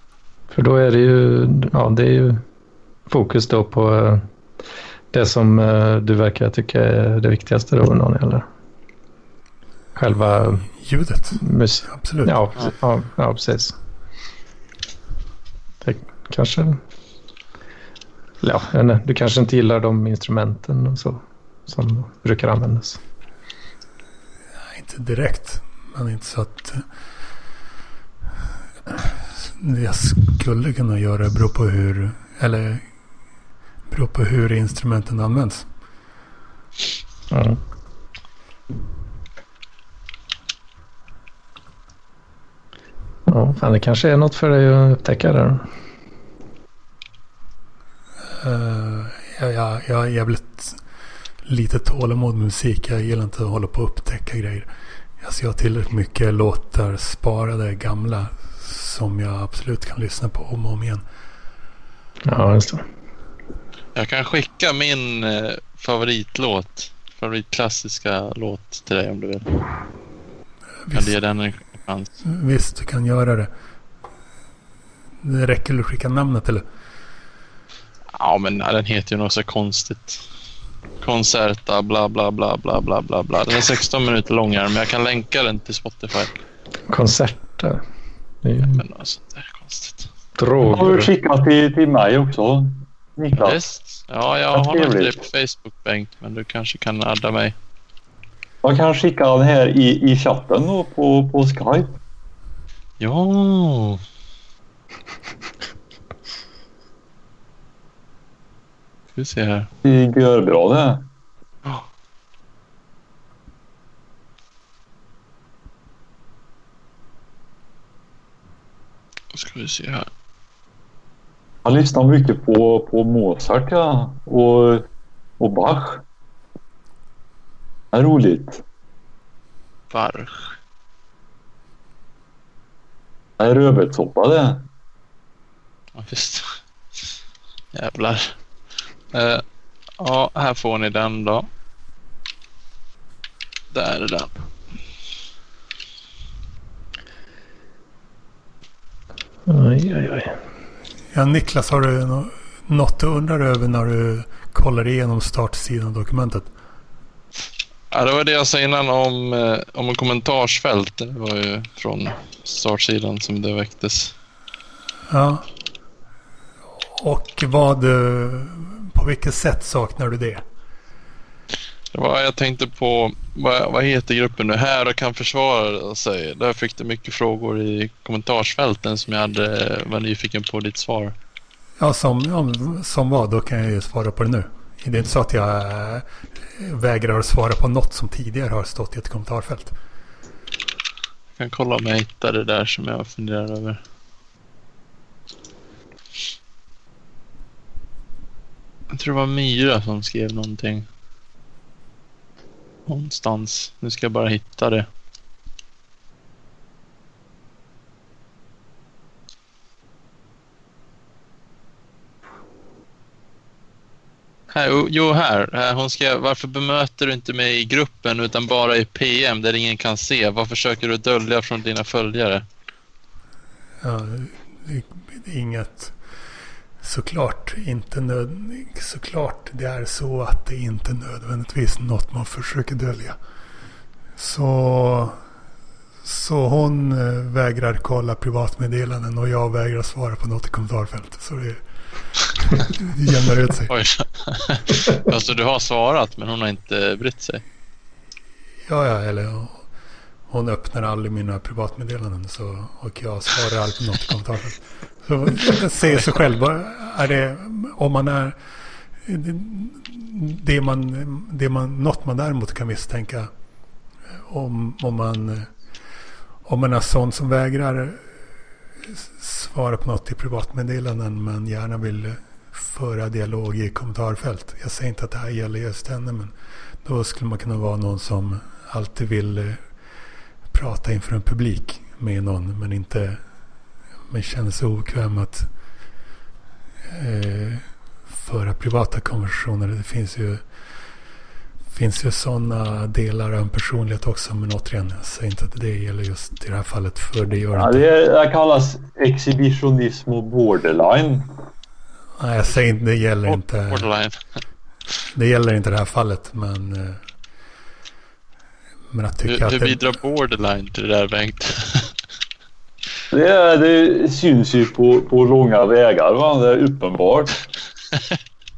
För då är det ju, ja, det är ju fokus då på eh, det som eh, du verkar tycka är det viktigaste då, någon eller? Själva Ljudet, musik. absolut. Ja, ja, ja, precis. Det kanske... Ja, inte, du kanske inte gillar de instrumenten och så som brukar användas. Nej, Inte direkt, men inte så att... Det jag skulle kunna göra beror på hur... Eller beror på hur instrumenten används. Ja. Ja, fan, det kanske är något för dig att upptäcka där. Uh, jag, jag, jag är jävligt lite tålamod med musik. Jag gillar inte att hålla på och upptäcka grejer. Alltså jag har tillräckligt mycket låtar sparade gamla som jag absolut kan lyssna på om och om igen. Ja, just det. Jag kan skicka min eh, favoritlåt, favoritklassiska låt till dig om du vill. Kan Visst, du ge den en chans? visst, du kan göra det. Det räcker att skicka namnet eller? Ja, men nej, den heter ju något så konstigt. Concerta, bla bla bla bla bla bla bla. Den är 16 minuter lång här, men jag kan länka den till Spotify. Konserter. Det är ju Men alltså, det är konstigt. Har du droger. skickat till, till mig också? Niklas? Yes. Ja, jag Vad har inte det på Facebook, Bengt, men du kanske kan adda mig. Jag kan skicka den här i, i chatten då på, på Skype. Ja. Ska vi se här. Det går bra det. Då ska vi se här. Jag lyssnar mycket på, på Mozart ja, och, och Bach. Det är roligt. Varg. Det är rödbetssoppa det. Ja, visst. Jävlar. Eh, ja, här får ni den då. Där är den. Oj, oj, oj. Ja, Niklas, har du nå- något du undrar över när du kollar igenom startsidan av dokumentet? Ja, det var det jag sa innan om, eh, om en kommentarsfält. Det var ju från startsidan som det väcktes. Ja. Och vad... eh, På vilket sätt saknar du det? Det var, jag tänkte på, vad, vad heter gruppen nu? Här och kan försvara sig. Där fick du mycket frågor i kommentarsfälten som jag hade, var nyfiken på ditt svar. Ja, som, som vad? Då kan jag ju svara på det nu. Det är inte så att jag eh, vägrar att svara på något som tidigare har stått i ett kommentarfält. Jag kan kolla om jag hittar det där som jag funderar över. Jag tror det var Myra som skrev någonting. Någonstans. Nu ska jag bara hitta det. Här, jo- här. Eh, hon skrev, varför bemöter du inte mig i gruppen utan bara i PM där ingen kan se? Vad försöker du dölja från dina följare? Ja, det det är inget... Såklart inte nöd... Såklart det är så att det inte nödvändigtvis är något man försöker dölja. Så... Så hon eh, vägrar kolla privatmeddelanden och jag vägrar svara på något i kommentarfältet. Så det, det jämnar ut sig. Oj. alltså du har svarat men hon har inte brytt sig. Ja, ja, eller hon öppnar aldrig mina privatmeddelanden så, och jag svarar aldrig på något i kommentarfältet. Så se sig själv. Är det, om man är... Det man, det man, något man däremot kan misstänka om, om man om man är sån som vägrar svara på något i privatmeddelanden men gärna vill föra dialog i kommentarfält. Jag säger inte att det här gäller just henne men då skulle man kunna vara någon som alltid vill eh, prata inför en publik med någon men inte men känner sig obekväm att eh, föra privata konversationer. Det finns ju finns ju sådana delar av en personlighet också. Men återigen, jag säger inte att det gäller just i det här fallet. För det gör Ja, inte. det, det kallas exhibitionism och borderline. Nej, jag säger inte, det gäller inte. Borderline. Det gäller inte det här fallet. Men, eh, men att tycka Hur, att det, bidrar borderline till det där Bengt? Det, det syns ju på, på långa vägar. Va? Det är uppenbart.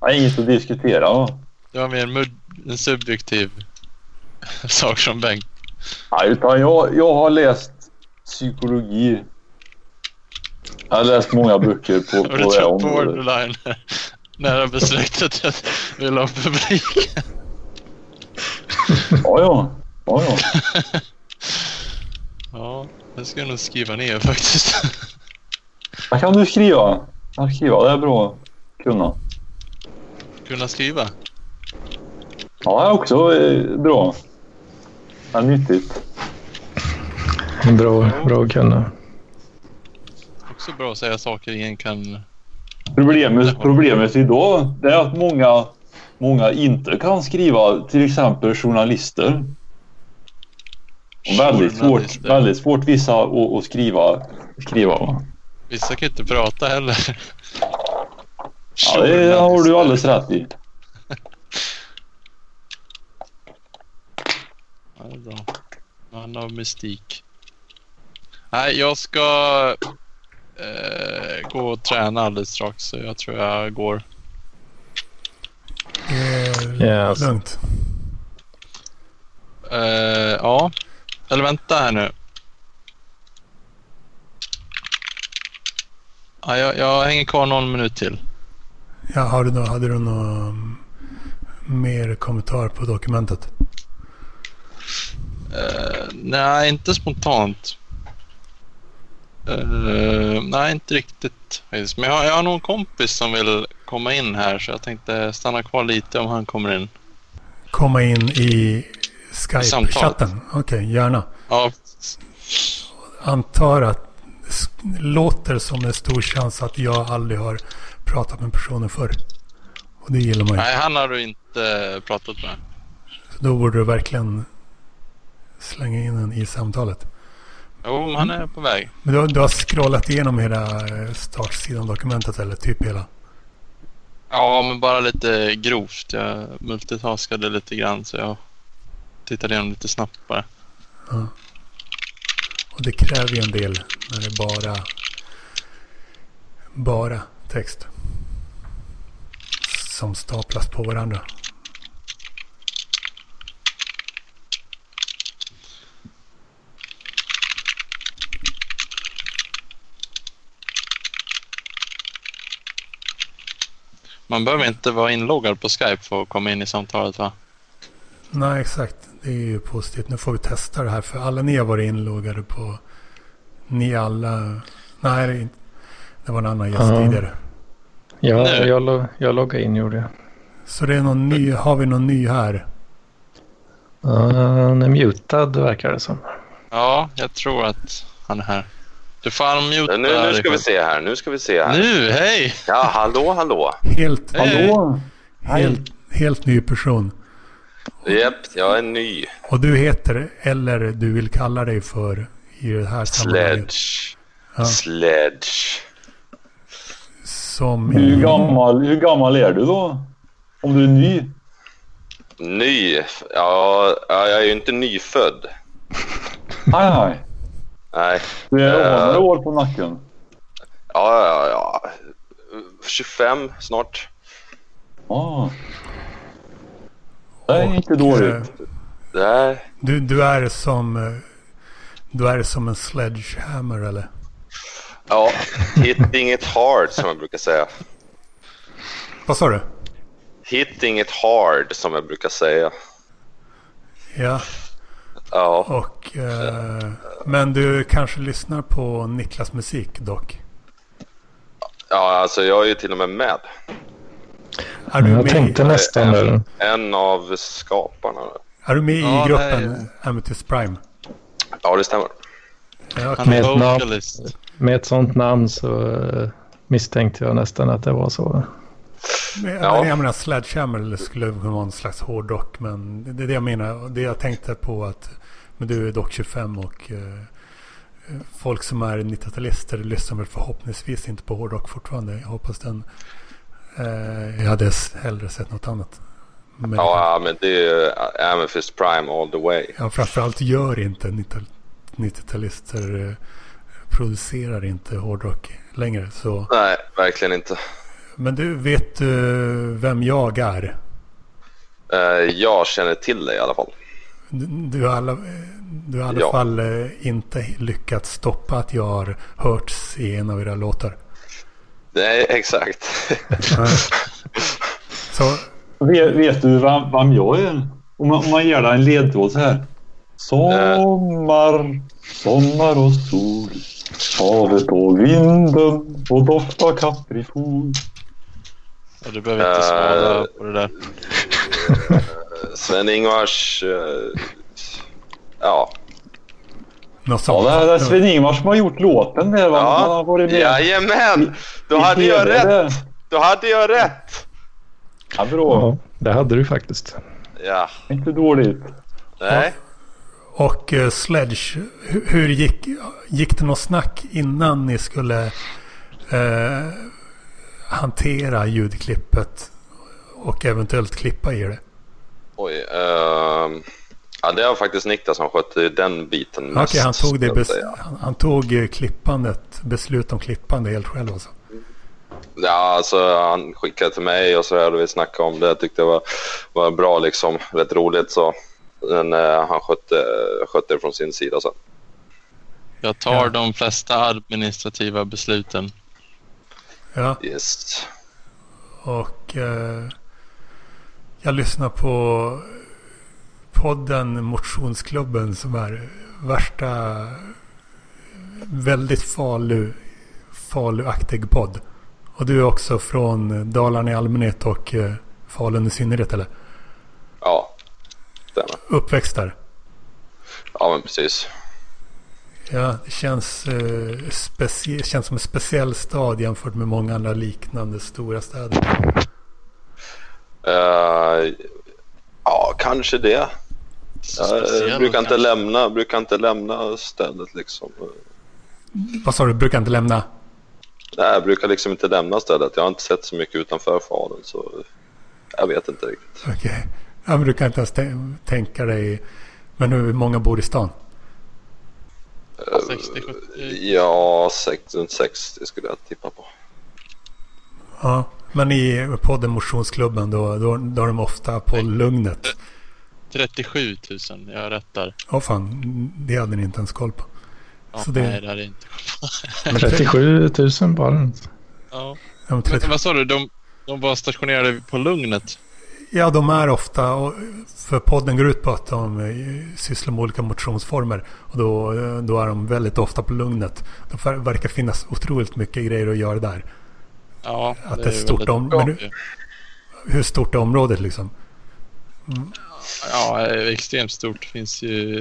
Det är inget att diskutera. Va? Det var mer en, subjektiv sak som Bengt. Nej, utan jag, jag har läst psykologi. Jag har läst många böcker på, på det området. borderline är nära besläktat att vill ha publik. Ja, ja. ja, ja. Ja, det ska jag nog skriva ner faktiskt. Vad kan du skriva? Kan skriva, det är bra att kunna. Kunna skriva. Ja, det är också eh, bra. Det är nyttigt. Bra, bra att kunna. Också bra att säga saker ingen kan... Problemet, problemet idag det är att många, många inte kan skriva, till exempel journalister. Väldigt, svårt, väldigt svårt vissa att, att skriva. skriva va? Vissa kan inte prata heller. Ja, det har du alldeles rätt i. Man av mystik. Nej, jag ska eh, gå och träna alldeles strax. Så jag tror jag går. är Yes. lugnt. Eh, ja, eller vänta här nu. Ja, jag, jag hänger kvar någon minut till. Ja, har du nå- hade du någon mer kommentar på dokumentet? Eh, nej, inte spontant. Eh, nej, inte riktigt. Men jag har, jag har någon kompis som vill komma in här så jag tänkte stanna kvar lite om han kommer in. Komma in i. Skype-chatten? Okej, gärna. Ja, Antar att det låter som en stor chans att jag aldrig har pratat med personen förr. Och det gillar man ju. nej, han har du inte pratat med. Så då borde du verkligen slänga in den i samtalet. Jo, han är på väg. Men du, har- du har scrollat igenom hela eh, startsidan-dokumentet eller typ hela? Ja, men bara lite grovt. Jag multitaskade lite grann så jag tittade igenom lite snabbt bara. Och det kräver ju en del när det är bara, bara text. Som staplas på varandra. Man behöver inte vara inloggad på Skype för att komma in i samtalet va? Nej, exakt. Det är ju positivt. Nu får vi testa det här. För alla ni har varit inloggade på... Ni alla... Nej, det, är inte- det var en annan gäst Ja. tidigare. Ja, jag, lo- jag loggade in gjorde jag. Så det är någon ny... Har vi någon ny här? Han är mutad verkar det som. Ja, jag tror att han är här. Du får unmuta Nu, nu ska vi se här. Nu ska vi se här. Nu, hej! Ja, hallå, hallå. Helt. Hallå? helt, helt ny person. Japp, jag är ny. Och du heter, eller du vill kalla dig för i det här sammanhanget. Sledge. Ja. Sledge. Som Hur gammal, hur gammal är du då? Om du är ny? Ny? Ja, ja, jag är ju inte nyfödd. Nej, nej. Nej. Du är Eh. några år på nacken. Ja, ja, ja. 25 snart. Ah. Är inte eh, dåligt. Nej. du, du är som... eh, Du är som en sledgehammer eller? Ja, hitting it hard som jag brukar säga. Vad sa du? Hitting it hard som jag brukar säga. Ja, Ja, och... Eh, men du kanske lyssnar på Niklas musik dock? ja alltså jag är ju till och med med. Är du Jag med, tänkte i, nästan där. En av skaparna. är du med Ja, i gruppen nej. Amethyst Prime? Ja, det stämmer. Ja, Med ett namn. Med ett sånt namn så eh, misstänkte jag nästan att det var så. Men, Ja. men Jag menar Sledgehammer skulle kunna vara en slags hårdrock. Men det är det jag menar. Det jag tänkte på att men du är dock 25 och eh, folk som är 90-talister lyssnar väl förhoppningsvis inte på hårdrock fortfarande. Jag hoppas den. Eh, jag hade hellre sett något annat. Men Ja, men det är uh, Amethyst Prime all the way. ja, framförallt gör inte 90 90-talister eh, producerar inte hårdrock längre. Så. Nej, verkligen inte. Men du, vet du vem jag är? Eh, jag känner till det i alla fall. Du, har, alla, du har i alla Ja. fall eh, inte lyckats stoppa att jag har hörts i en av era låtar. Nej, exakt. Så Vet, vet du vem, vem jag är? Om man, om man ger dig en ledtråd så här. Sommar, sommar och sol. Havet och vinden och doft av kaprifol. Ja, du behöver inte Eh. svara på det där. Sven-Ingvars... eh, ja. Ja, det är, det är Sven-Ingvars som har gjort låten där. va? Han har ja. varit med Jajamän! Då hade jag rätt! Då hade jag rätt! Ja, bra. Ja, det hade du faktiskt. Ja. Inte dåligt. Nej. Och eh, Sledge, hur, hur gick, gick det något snack innan ni skulle eh, hantera ljudklippet och eventuellt klippa i det? Oj. ehm, ja, det var faktiskt Niklas som skötte den biten Okej, mest. han tog det bes- han, han tog eh, klippandet, beslut om klippande helt själv alltså. Ja, alltså han skickade till mig och så och vi snackade om det. Jag tyckte det var, var bra liksom. Rätt roligt så. Men eh, han skötte, skötte det från sin sida sen. Jag tar Ja. de flesta administrativa besluten. Ja, Yes. och eh, jag lyssnar på podden Motionsklubben som är värsta väldigt falu, faluaktig podd. Och du är också från Dalarna i allmänhet och eh, Falun i synnerhet eller? Ja, stämmer. Uppväxt där. Ja, men precis. Ja, det känns, eh, specie- känns som en speciell stad jämfört med många andra liknande stora städer. Eh, ja, kanske det. Jag eh, brukar inte, lämna, brukar inte lämna stället liksom. Vad sa du? Brukar inte lämna? Nej, jag brukar liksom inte lämna stället. Jag har inte sett så mycket utanför Falun så jag vet inte riktigt. Okej. Ja, men du kan inte ens tän- tänka dig. Men hur många bor i stan? 60-70. Ja, sex, runt 60 skulle jag tippa på. Ja, men i podden Motionsklubben då, då, då är de ofta på Lugnet. 37 000. Jag har rätt där. Åh fan, det hade ni inte ens koll på. Ja, Så det- Nej, det hade jag inte. 37 000 bara. Ja. Ja, men 30 Men, vad sa du? De, de var stationerade på Lugnet? Ja, de är ofta, och för podden går ut på att de eh, sysslar med olika motionsformer. Och då, eh, då är de väldigt ofta på Lugnet. Det ver- verkar finnas otroligt mycket grejer att göra där. Ja, Att det är ju stort väldigt om- bra men du- ju. Hur stort är området liksom? Ja, extremt stort. Det finns ju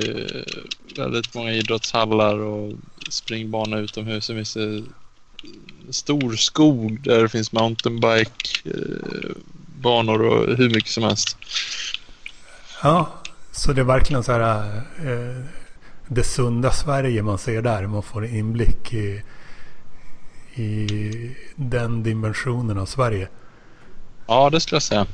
väldigt många idrottshallar och springbanor utomhus. Det finns en stor skog där det finns mountainbike-banor och hur mycket som helst. Ja, så det är verkligen så här eh, det sunda Sverige man ser där. Man får en inblick i, i den dimensionen av Sverige. Ja, det skulle jag säga.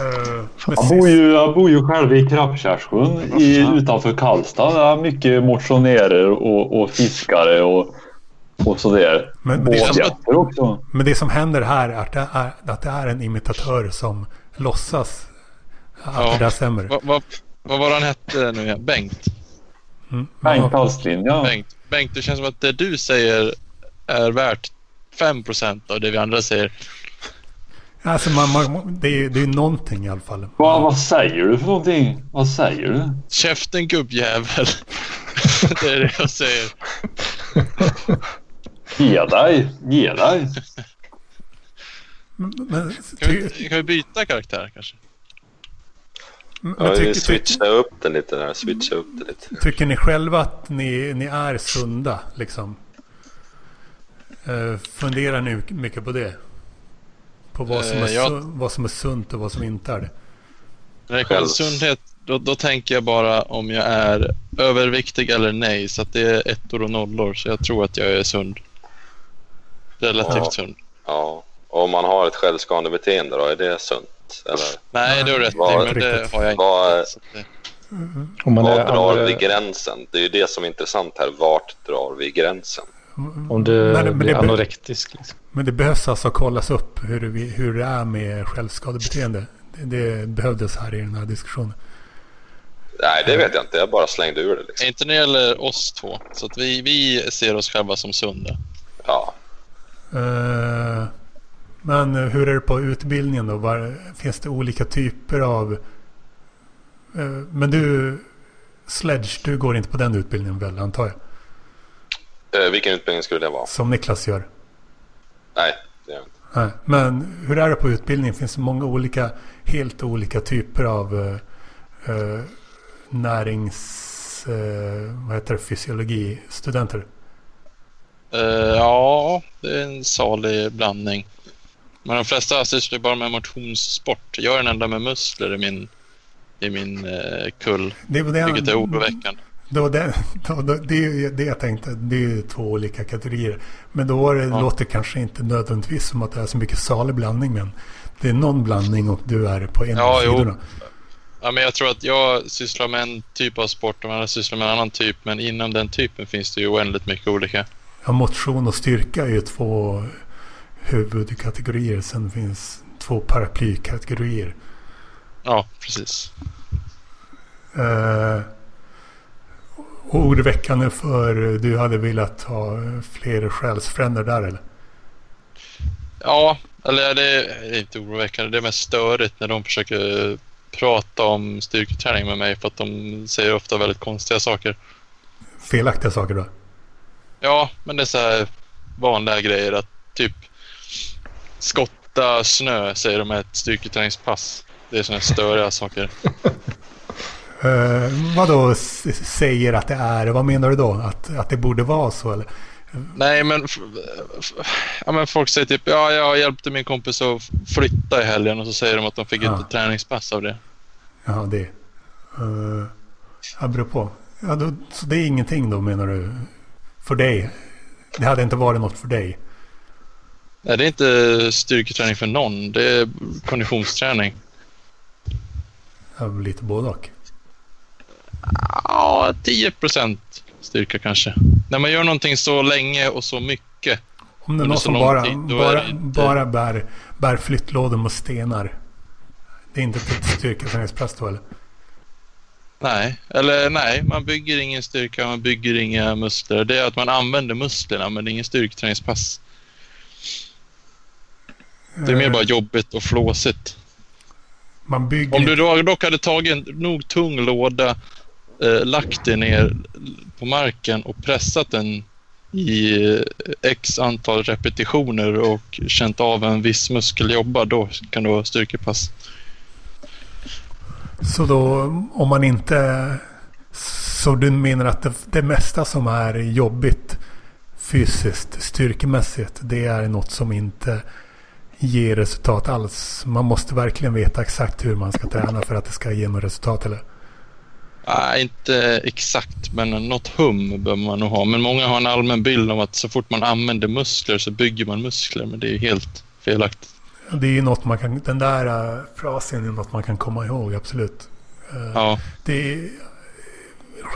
Eh, Jag bor ju, jag bor ju själv i Krappkärrssjön i, utanför Karlstad. Det är mycket motionärer och, och fiskare och, och sådär. Men- men det som också. Men det som händer här är att det är, att det är en imitatör som låtsas att Ja. det där stämmer. Vad, vad, vad var han hette nu igen? Bengt? Mm. Bengt Ja, Alslind, ja. Bengt. Bengt, det känns som att det du säger är värt 5% av det vi andra säger. Alltså man, man, det, är, det är någonting i alla fall. Vad, vad säger du för någonting? Vad säger du? Käften gubbjävel. det är det jag säger. Ge dig, ge dig. Men, men, Kan vi, kan vi byta karaktär kanske? men Ja, vi tycker, ty, switcha upp den lite där. Switcha upp det lite. tycker ni själva att ni, ni är sunda liksom? Eh, funderar ni mycket på det? På vad som, Eh, är, jag- su- vad som är sunt och vad som inte är det. När det kommer till sundhet, då, då tänker jag bara om jag är överviktig eller nej. Så att det är ettor och nollor. Så jag tror att jag är sund. Relativt Ja. sund. Ja. Och om man har ett självskadebeteende då, är det sunt? Eller Nej, du har rätt i, Vad- men det har jag inte. att det- Om man vad är drar andra, vi gränsen? Det är ju det som är intressant här. Vart drar vi gränsen? om du Men- men blir det- anorektisk. Liksom. Men det behövs alltså kollas upp hur, vi, hur det är med självskadebeteende. Det, det behövdes här i den här diskussionen. Nej, det vet jag inte. Jag bara slängde ur det. Liksom. Inte när det gäller oss två. Så att vi, vi ser oss själva som sunda. Ja. Eh, men hur är det på utbildningen då? Var, finns det olika typer av... eh, men du, Sledge, du går inte på den utbildningen väl, antar jag? Eh, vilken utbildning skulle det vara? Som Niklas gör. Nej, det gör jag inte. Nej. Men hur är det på utbildningen? Finns det många olika, helt olika typer av eh, eh, närings... Eh, vad heter det? Fysiologistudenter? Eh, ja, det är en salig blandning. Men de flesta sysslar bara med motionssport. Jag är den enda med muskler i min, i min eh, kull. Det det, Vilket är oroväckande. Det, var det, det, det är det jag tänkte. Det är ju två olika kategorier. Men då det, Ja. låter kanske inte nödvändigtvis som att det är så mycket salig blandning. Men det är någon blandning och du är på en Ja, av jo. sidorna. Ja, men jag tror att jag sysslar med en typ av sport och andra sysslar med en annan typ. Men inom den typen finns det ju oändligt mycket olika. Ja, motion och styrka är ju två huvudkategorier. Sen finns två paraplykategorier. Ja, precis. Eh, oroväckande för du hade velat ha fler själsfränder där eller? Ja, eller det är inte oroväckande. Det är mest störigt när de försöker prata om styrketräning med mig för att de säger ofta väldigt konstiga saker. Felaktiga saker då? Ja, men det är så här vanliga grejer att typ skotta snö säger de är ett styrketräningspass. Det är sådana störiga saker. Uh, vad då säger att det är? Vad menar du då? Att, att det borde vara så eller? Nej, men, ja, men folk säger typ ja, jag hjälpte min kompis att flytta i helgen och så säger de att de fick Ja. ett träningspass av det. Ja, det. Uh, ja, beror på. Ja, då, så det är ingenting då menar du? För dig? Det hade inte varit något för dig? Nej, det är inte styrketräning för någon. Det är konditionsträning. Ja, lite både och. Ja, 10 procent styrka kanske. När man gör någonting så länge och så mycket. Om det är någon som bara, tid, bara, det bara bär, bär flyttlådor med stenar. Det är inte ett styrketräningspass då eller? Nej, eller nej, man bygger ingen styrka, man bygger inga muskler. Det är att man använder musklerna, men det är ingen styrketräningspass. Det är mer Eh, bara jobbigt och flåsigt. Om du dock hade tagit en nog tung låda, eh, lagt dig ner på marken och pressat den i eh, x antal repetitioner och känt av en viss muskel jobba, då kan du ha styrkepass. Så då om man inte... Så du menar att det, det mesta som är jobbigt fysiskt, styrkemässigt, det är något som inte ger resultat alls? Man måste verkligen veta exakt hur man ska träna för att det ska ge något resultat eller? Nej, inte exakt, men något hum bör man nog ha. Men många har en allmän bild av att så fort man använder muskler så bygger man muskler, men det är helt felaktigt. Det är ju något man kan... Den där äh, frasen är något man kan komma ihåg, absolut. Eh, Ja, Det är,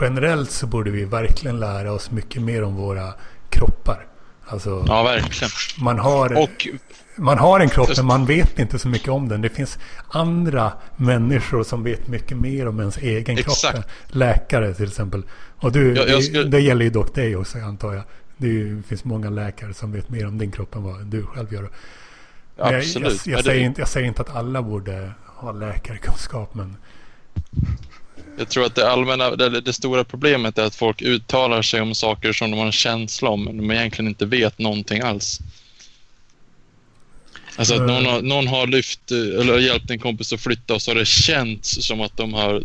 generellt så borde vi verkligen lära oss mycket mer om våra kroppar. Alltså, ja verkligen. man, har, Och man har en kropp men man vet inte så mycket om den. Det finns andra människor som vet mycket mer om ens egen Exakt. kropp. Läkare till exempel. Och du, Jag- jag det, skulle- det gäller ju dock dig också antar jag. Det finns många läkare som vet mer om din kropp än vad du själv gör. Men jag, absolut. jag, jag, säger det, inte, jag säger inte att alla borde ha läkarkunskap men jag tror att det allmänna, det, det stora problemet är att folk uttalar sig om saker som de har en känsla om, men de egentligen inte vet någonting alls. Alltså att någon har, någon har lyft eh, eller hjälpt en kompis att flytta och så har det känts som att de har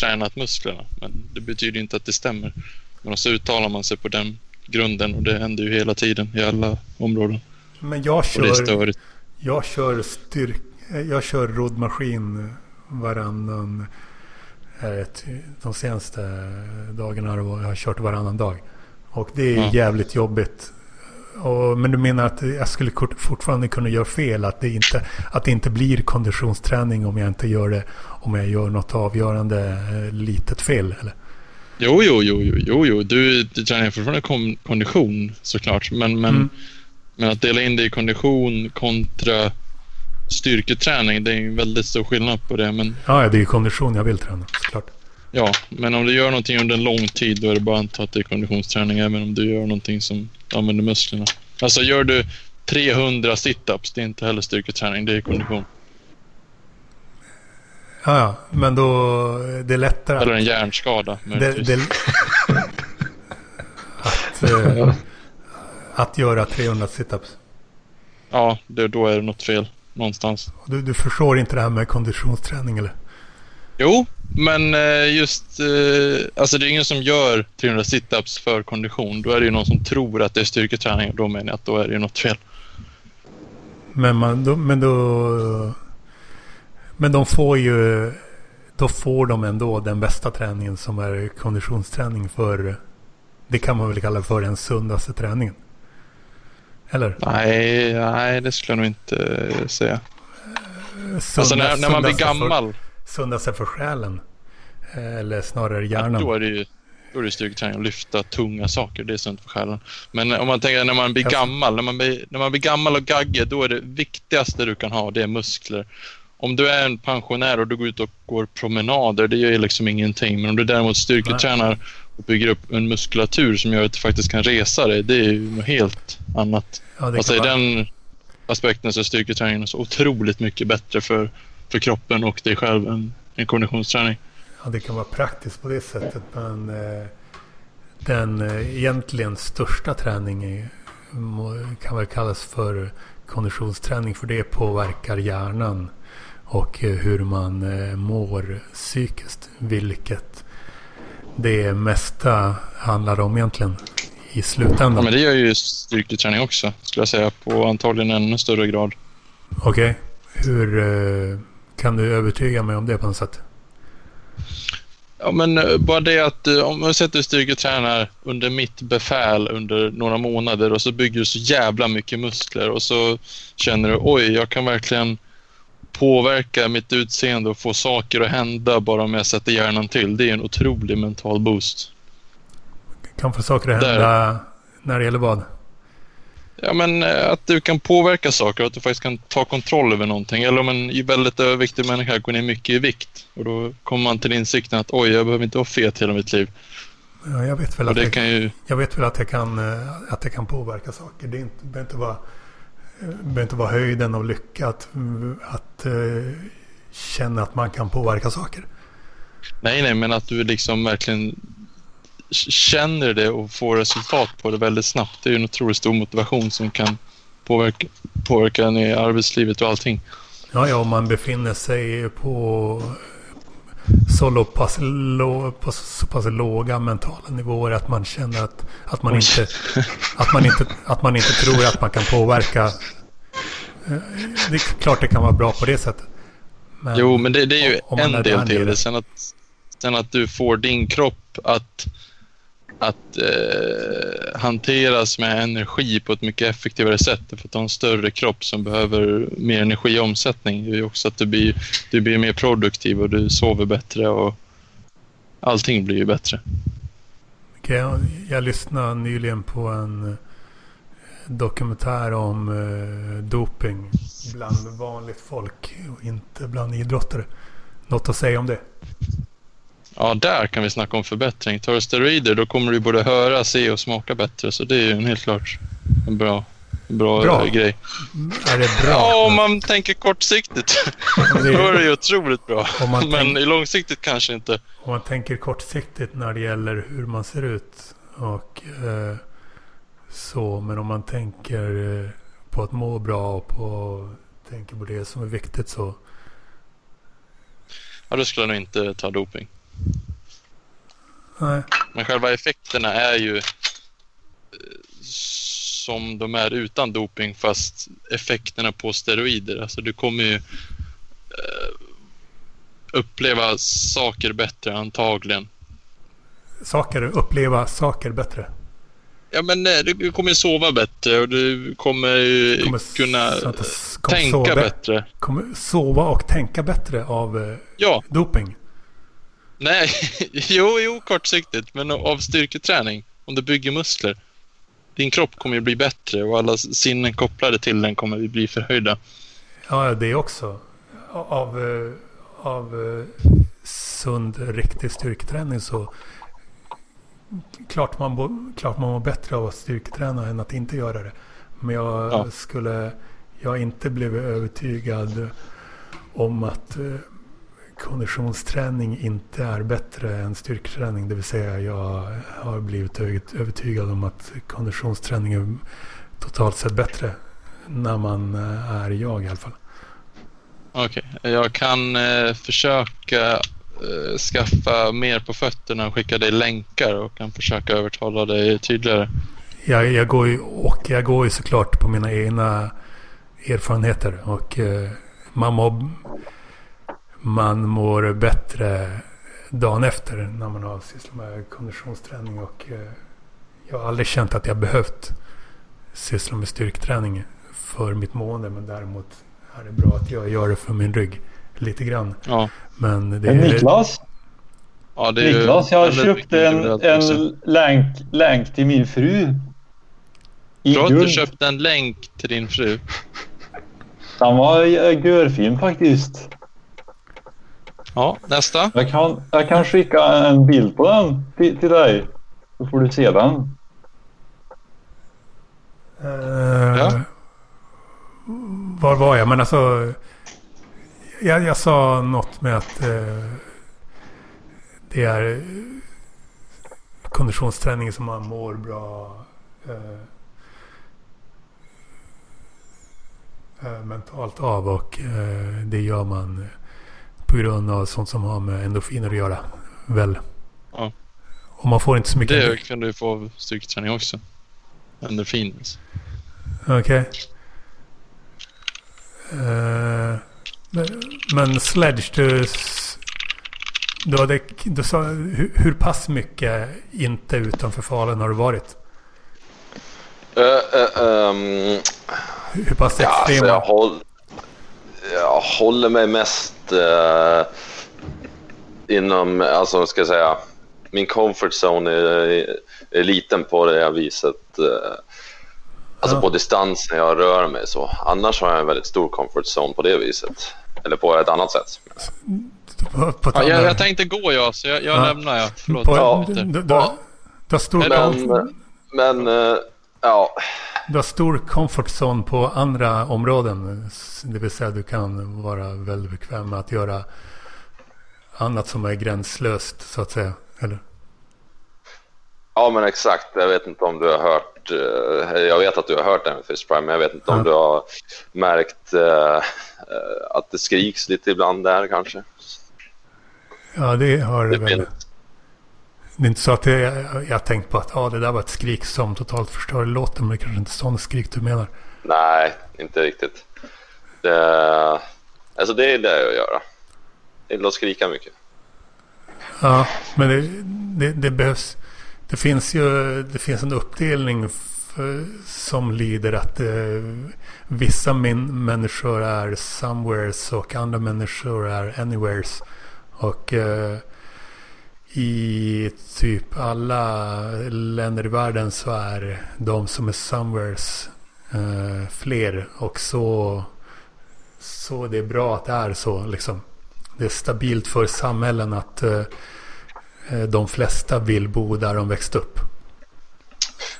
tränat musklerna. Men det betyder inte att det stämmer. Men så uttalar man sig på den grunden och det händer ju hela tiden i alla områden. Men jag Och det är kör, störigt. Jag kör styrk... Jag kör roddmaskin varannan... eh, ty- De senaste dagarna har jag har kört varannan dag. Och det är Ja. jävligt jobbigt. Och, men du menar att jag skulle fortfarande kunna göra fel? Att det, inte, att det inte blir konditionsträning om jag inte gör det om jag gör något avgörande eh, litet fel? Eller? Jo, jo, jo, jo, jo, jo. Du, du tränar fortfarande kondition såklart. Men, men, Mm. men att dela in det i kondition kontra styrketräning, det är en väldigt stor skillnad på det. Men Ja, det är kondition jag vill träna såklart. ja, men om du gör någonting under en lång tid då är det bara att anta att det är konditionsträning även om du gör någonting som använder musklerna. Alltså gör du 300 situps, det är inte heller styrketräning, det är kondition. Ja, ja, men då det är lättare Eller att... en hjärnskada Det, det, att, eh, att göra 300 situps. Ja, det, då är det något fel någonstans. Du, du förstår inte det här med konditionsträning eller? Jo, men eh, just... Eh, alltså det är ingen som gör 300 situps för kondition. Då är det ju någon som tror att det är styrketräning och då menar jag att då är det ju något fel. Men, man, då, men då... Men de får ju... Då får de ändå den bästa träningen som är konditionsträning för... Det kan man väl kalla för den sundaste träningen. Eller? Nej, nej det skulle jag nog inte eh, säga. Sunda, Alltså när, när man blir gammal, För, sundaste för själen. Eh, Eller snarare ja, hjärnan. då är det ju då är det styrketräning att lyfta tunga saker. Det är sunt för själen. Men om man tänker när man blir gammal, när man blir, när man blir gammal och gaggig, då är det viktigaste du kan ha, det är muskler. Om du är en pensionär och du går ut och går promenader, det gör ju liksom ingenting. Men om du däremot styrketränar och bygger upp en muskulatur som gör att du faktiskt kan resa dig, det är ju något helt annat. Ja, det Alltså i den aspekten så är styrketräningen så otroligt mycket bättre för, för kroppen och dig själv än en konditionsträning. Ja, det kan vara praktiskt på det sättet. Men eh, den eh, egentligen största träningen kan väl kallas för konditionsträning. För det påverkar hjärnan och eh, hur man eh, mår psykiskt. Vilket det mesta handlar om egentligen i Ja, slutändan. men det gör ju styrketräning också, skulle jag säga, på antagligen ännu större grad. Okej, hur eh, kan du övertyga mig om det på något sätt? Ja, men eh, bara det att eh, om man sätter styrketränar under mitt befäl under några månader och så bygger du så jävla mycket muskler och så känner du oj, jag kan verkligen påverka mitt utseende och få saker att hända bara om jag sätter hjärnan till. Det är en otrolig mental boost. Kan få saker att Där. hända när det gäller vad? Ja, men eh, att du kan påverka saker och att du faktiskt kan ta kontroll över någonting. Eller om en väldigt överviktig människa går ner mycket i vikt och då kommer man till insikten att oj, jag behöver inte vara fet hela mitt liv. Ja, jag vet väl Och att det jag, kan ju... jag vet väl att jag kan, eh, att jag kan påverka saker. Det är inte, det behöver inte vara, behöver inte vara höjden av lycka att, att eh, känna att man kan påverka saker. Nej, nej, men att du liksom verkligen känner det och får resultat på det väldigt snabbt. Det är ju en otroligt stor motivation som kan påverka, påverka en i arbetslivet och allting. Ja, ja, om man befinner sig på så pass, lå, på så pass låga mentala nivåer att man känner att, att, man Oj. inte, att, man inte, att man inte tror att man kan påverka. Eh, Det är klart det kan vara bra på det sättet. Men, Jo, men det, det är ju en är del till det. Sen att, sen att du får din kropp att, att eh, hanteras med energi på ett mycket effektivare sätt. För att ha en större kropp som behöver mer energiomsättning. Det är ju också att du blir, du blir mer produktiv och du sover bättre och allting blir ju bättre. Okay, Jag, jag lyssnade nyligen på en eh, dokumentär om eh, doping bland vanligt folk och inte bland idrottare. Något att säga om det? Ja, där kan vi snacka om förbättring. Tar du steroider då kommer du både höra, se och smaka bättre. Så det är ju en helt klart en bra, bra, Bra. grej. Är det bra? Ja, om man tänker kortsiktigt. det Då är är, det ju otroligt bra. Men tänk- i långsiktigt kanske inte. om man tänker kortsiktigt när det gäller hur man ser ut och eh, så. Men om man tänker eh, på att må bra och på, tänker på det som är viktigt så. Ja, då skulle jag nog inte ta doping. Nej. Men själva effekterna är ju eh, som de är utan doping fast effekterna på steroider. Alltså du kommer ju eh, uppleva saker bättre antagligen. Saker, uppleva saker bättre. Ja men eh, du kommer sova bättre och du kommer ju Kommer kunna tänka sova, bättre. Kommer sova och tänka bättre av Ja, doping. Nej, jo, jo, kortsiktigt, men av styrketräning, om du bygger muskler. Din kropp kommer ju bli bättre och alla sinnen kopplade till den kommer bli förhöjda. Ja, det också. Av, eh, av eh, sund, riktig styrketräning så klart man, klart man mår bättre av att styrketräna än att inte göra det. Men jag Ja. skulle, jag inte blivit övertygad om att eh, konditionsträning inte är bättre än styrketräning. Det vill säga jag har blivit övertygad om att konditionsträning är totalt sett bättre när man eh, är jag i alla fall. Okej, jag kan eh, försöka eh, skaffa mer på fötterna och skicka dig länkar och kan försöka övertala dig tydligare. Jag, jag, går ju, och jag går ju såklart på mina egna erfarenheter. Och eh, man, mår, man mår bättre dagen efter när man har sysslat med konditionsträning. Och eh, jag har aldrig känt att jag behövt syssla med styrketräning för mitt mående. Men däremot är det bra att jag gör det för min rygg. Lite grann. Ja, Men det Men är... Niklas, ja det är Niklas, jag köpte en, en länk, länk till min fru. I Bra att du köpte en länk till din fru. Den var eh, görfin faktiskt. Ja, nästa. Jag kan, jag kan skicka en bild på den till, till dig. Så får du se den. Eh, Ja. Var var jag? Men alltså... Jag, jag sa något med att eh, det är konditionsträning som man mår bra eh, mentalt av och eh, det gör man eh, på grund av sånt som har med endorfiner att göra. Väl? Ja. Och man får inte så mycket... Det kan du få av styrketräning också. Endorfiner. Okej. Eh, men, men Sledge, du, du, hade, du sa hur, hur pass mycket inte utanför Falun har du varit? Eh, eh, ehm, Hur pass ja, alltså extrema? jag, håll, jag håller mig mest eh, inom, alltså vad ska jag säga, min comfort zone är, är liten på det här viset. Eh, alltså Ja. på distans när jag rör mig så. Annars har jag en väldigt stor comfort zone på det viset. Eller på ett annat sätt. På, på Ja, jag, jag tänkte gå jag, så jag, jag Ja. lämnar jag. Förlåt. på, Ja. du, du, du, du, har stor, Men, men eh, ja, du har stor comfort zone på andra områden. Det vill säga du kan vara väldigt bekväm med att göra annat som är gränslöst så att säga. Eller? Ja, men exakt. Jag vet inte om du har hört. eh, jag vet att du har hört Fish Prime, men jag vet inte om Ja. du har märkt eh, att det skriks lite ibland där kanske. Ja, det har Det väl. finns. Det är inte så att det, jag har tänkt på att ah, det där var ett skrik som totalt förstör låten. Men det kanske inte är sån skrik du menar. Nej, inte riktigt. Det, alltså det är det jag gör. Jag gillar att skrika mycket. Ja, men det, det, det behövs. Det finns ju det finns en uppdelning för, som lider att eh, vissa min, människor är somewheres och andra människor är anywheres. Och eh, i typ alla länder i världen så är de som är somewheres eh, fler. Och så, så det är bra att det är så liksom. Det är stabilt för samhällen att eh, eh, de flesta vill bo där de växt upp.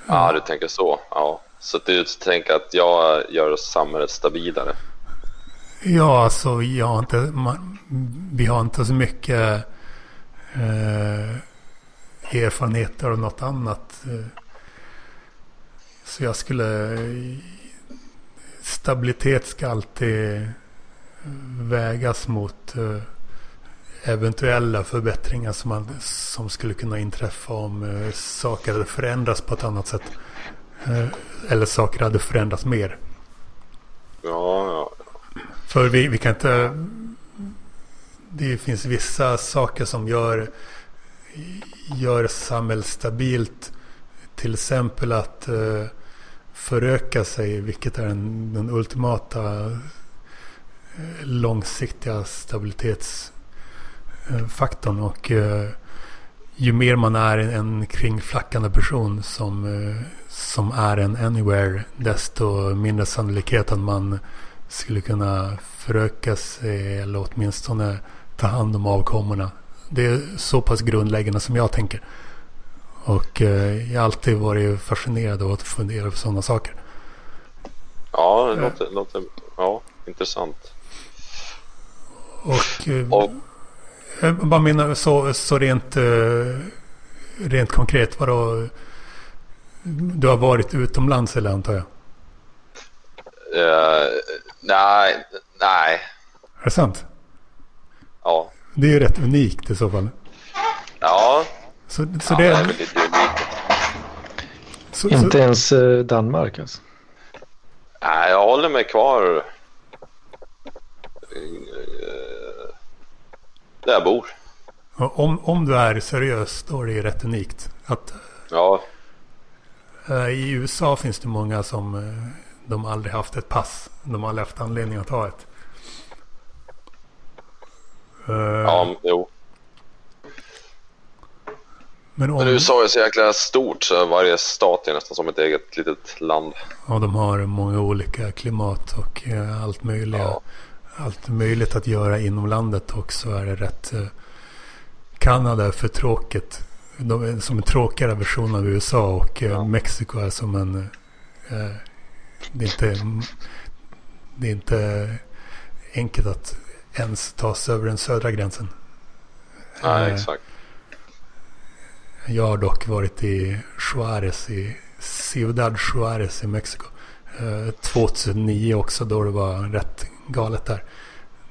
Ja, du tänker så. Ja. Så du tänker att jag gör samhället stabilare. Ja, alltså jag har inte, man, vi har inte så mycket eh, erfarenheter av något annat. Eh, så jag skulle... Stabilitet ska alltid vägas mot eh, eventuella förbättringar som, man, som skulle kunna inträffa om eh, saker hade förändrats på ett annat sätt. Eller saker hade förändrats mer. Ja, ja. För vi, vi kan inte... Det finns vissa saker som gör, gör samhället stabilt. Till exempel att eh, föröka sig, vilket är den, den ultimata eh, långsiktiga stabilitetsfaktorn. och eh, ju mer man är en kringflackande person som, som är en anywhere, desto mindre sannolikhet att man skulle kunna föröka sig eller åtminstone ta hand om avkommorna. Det är så pass grundläggande som jag tänker. Och eh, jag har alltid varit fascinerad av att fundera på sådana saker. Ja, det låter, låter ja, intressant. Och, eh, och jag bara menar så, så rent, eh, rent konkret. Vadå, du har varit utomlands eller antar jag? Uh, nej, nej. Är det sant? Ja. Det är ju rätt unikt i så fall. Ja. Så, så ja, det, det är väl lite unikt. Så, Inte så... ens eh, Danmark alltså? Nej, jag håller mig kvar där jag bor. Om, om du är seriös då är det rätt unikt. Att, ja. Eh, I USA finns det många som eh, de aldrig haft ett pass. De har haft anledning att ha ett. Ja, jo. Men, om... Men USA är så jäkla stort så varje stat är nästan som ett eget litet land. Ja, de har många olika klimat och allt möjligt. Ja. Allt möjligt att göra inom landet också är det rätt. Kanada är för tråkigt. De är som en tråkigare version av USA och ja. Mexiko är som en... det, är inte, det är inte enkelt att ens ta sig över den södra gränsen. Nej, exakt. Jag har dock varit i Juarez, i Ciudad Juarez i Mexiko. 2009 också då det var rätt galet där.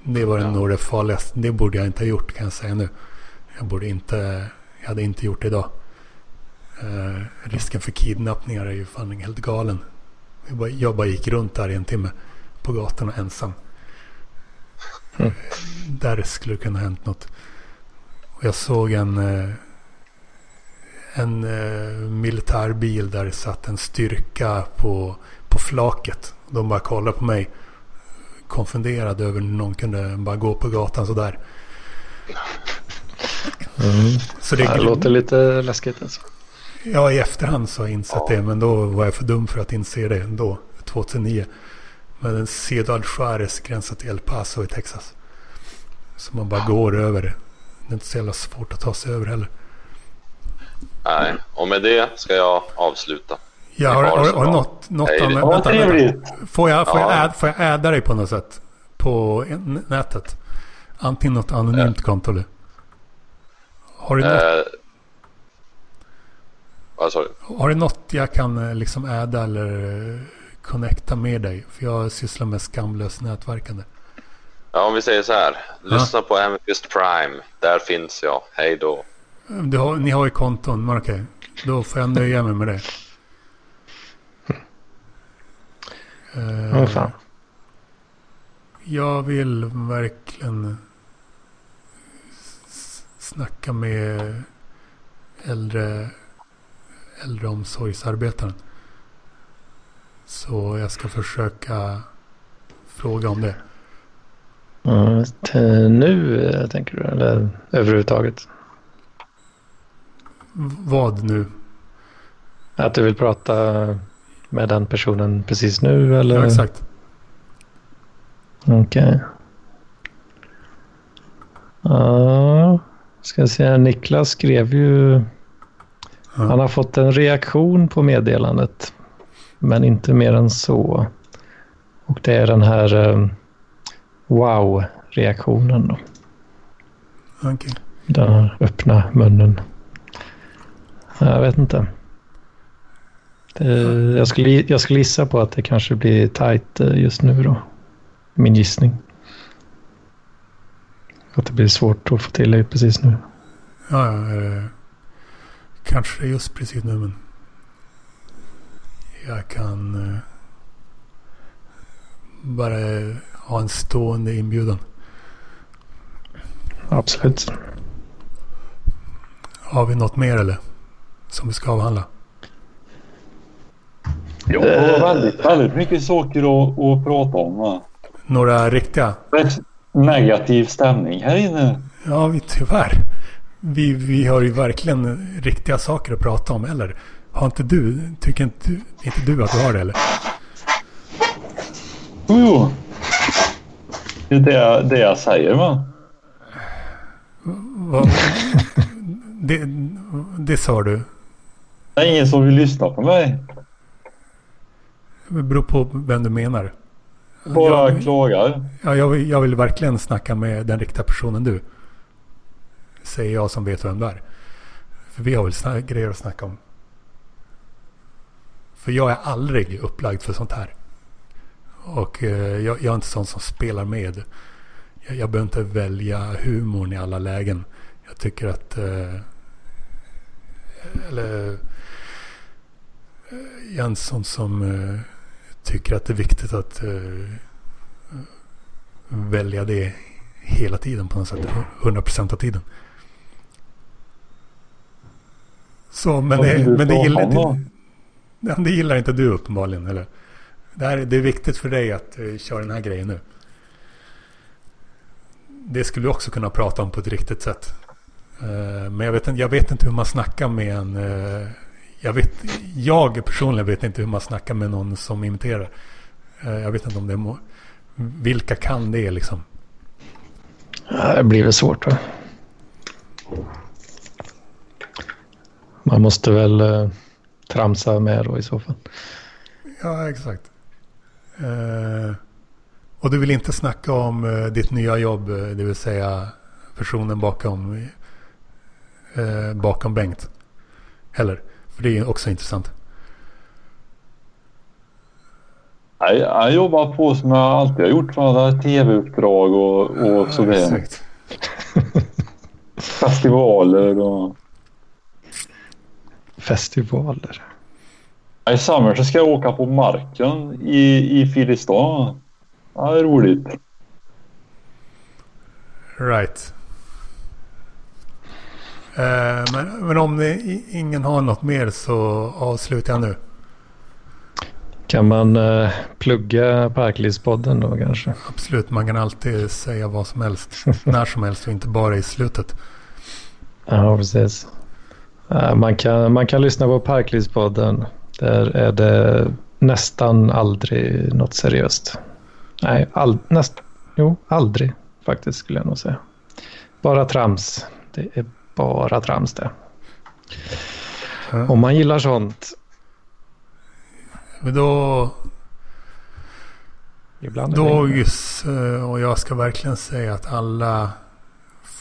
Det var ja. nog det farligaste. Det borde jag inte ha gjort kan jag säga nu. Jag borde inte, jag hade inte gjort det idag. Uh, risken för kidnappningar är ju fan helt galen. Jag bara, jag bara gick runt där i en timme på gatorna ensam. Mm. Där skulle det kunna hänt något. Och jag såg en, uh, en uh, militärbil där det satt en styrka på, på flaket. De bara kollade på mig. Konfunderade över hur någon kunde bara gå på gatan sådär. Mm. Så det, det låter lite läskigt alltså. Ja, i efterhand så har jag insett det. Men då var jag för dum för att inse det ändå. 2009. Men en Ciudad Juarez gränsar till El Paso i Texas. Så man bara ja. går över det. Det är inte så jävla svårt att ta sig över heller. Nej, och med det ska jag avsluta. Ja, har, har, har något, något Hej, annat, vänta, vänta. Får jag, får, ja. jag äd, får jag äda dig på något sätt? På nätet? Antingen något anonymt konto eller? Har du något? Eh, vad sa Har du något jag kan eh, liksom äda eller connecta med dig? För jag sysslar med skamlöst nätverkande. Ja, om vi säger så här. Lyssna ja. på Amethyst Prime. Där finns jag. Hej då. Har, ni har ju konton, men okej. Då får jag nöja mig med det. Vad uh, fan. Jag vill verkligen snacka med äldre äldreomsorgsarbetaren. Så jag ska försöka fråga om det. Mm, nu tänker du eller överhuvudtaget? Vad nu? Att du vill prata med den personen precis nu eller? Ja, exakt. Okej. Okay. Ja, ska se. Niklas skrev ju... Ja. Han har fått en reaktion på meddelandet. Men inte mer än så. Och det är den här um, wow-reaktionen då. Okay. Den öppna munnen. Jag vet inte. Det, jag, skulle, jag skulle gissa på att det kanske blir tajt eh, just nu då. Min gissning. Att det blir svårt att få till det precis nu. Ja, eh, kanske just precis nu men. Jag kan eh, bara ha en stående inbjudan. Absolut. Har vi något mer eller? Som vi ska avhandla? Ja, det var väldigt, väldigt mycket saker att, att prata om. va? Några riktiga? Negativ stämning här inne. Ja, vi, tyvärr. Vi, vi har ju verkligen riktiga saker att prata om. Eller har inte du, tycker inte, inte du att du har det eller? Jo, jo. Det är det, det jag säger va. Vad, det, det sa du. Det är ingen som vill lyssna på mig. Det beror på vem du menar. Bara Jag- klagar. Ja, jag, jag vill verkligen snacka med den riktiga personen du. Säger jag som vet vem det är. För vi har väl grejer att snacka om. För jag är aldrig upplagd för sånt här. Och eh, jag, jag är inte sån som spelar med. Jag, jag behöver inte välja humorn i alla lägen. Jag tycker att... Eh, eller... Jag är en sån som eh, tycker att det är viktigt att välja det hela tiden på något sätt. 100% av tiden. Så, men det, men det, gillar, om då? det, gillar inte du uppenbarligen, eller? Det, här, det är viktigt för dig att uh, köra den här grejen nu. Det skulle du också kunna prata om på ett riktigt sätt. Uh, men jag vet, inte, jag vet inte hur man snackar med en... Uh, jag, vet, jag personligen vet inte hur man snackar med någon som imiterar. Jag vet inte om det är... Må, vilka kan det liksom? Det blir väl svårt va? Man måste väl tramsa med då i så fall. Ja, exakt. Eh, och du vill inte snacka om eh, ditt nya jobb, eh, det vill säga personen bakom, eh, bakom Bengt. Heller. För det är också intressant. Nej, jag jobbar på som jag alltid har gjort. Det är Tv-uppdrag och, och Ja, sådär. exakt. Festivaler och... Festivaler. I sommar så ska jag åka på marken i, i Filipstad. Ja, det är roligt. Right. Eh, men, men om det, i- ingen har något mer så avslutar jag nu. Kan man eh, plugga Parklivspodden då kanske? Absolut, man kan alltid säga vad som helst. när som helst och inte bara i slutet. Ja, precis. Eh, Man kan, man kan lyssna på Parklivspodden. Där är det nästan aldrig något seriöst. Nej, all, näst, jo, aldrig faktiskt skulle jag nog säga. Bara trams. Det är bara trams det. Ja. Om man gillar sånt. Men då... Ibland är det- Dogis och jag ska verkligen säga att alla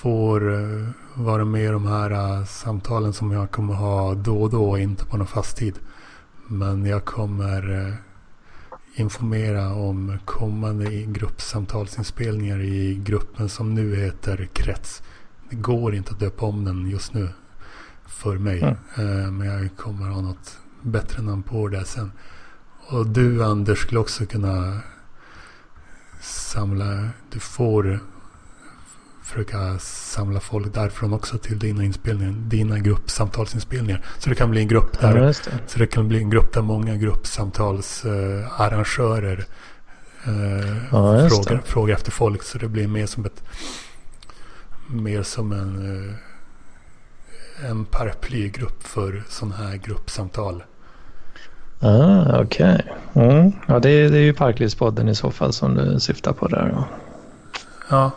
får eh, vara med i de här eh, samtalen som jag kommer ha då och då, inte på någon fast tid. Men jag kommer eh, informera om kommande gruppsamtalsinspelningar i gruppen som nu heter Krets. Det går inte att döpa om den just nu för mig. Mm. Men jag kommer ha något bättre namn på det sen. Och du Anders skulle också kunna samla, du får försöka samla folk därifrån också till dina inspelningar, dina gruppsamtalsinspelningar. Så det kan bli en grupp Ja, där, just det. så det kan bli en grupp där många gruppsamtalsarrangörer eh, Ja, frågar, frågar efter folk. Så det blir mer som ett mer som en, eh, en paraplygrupp för sådana här gruppsamtal. Ah, Okej. Mm. Ja, det, är- det är ju Parklivspodden i så fall som du syftar på där. Ja. Ja,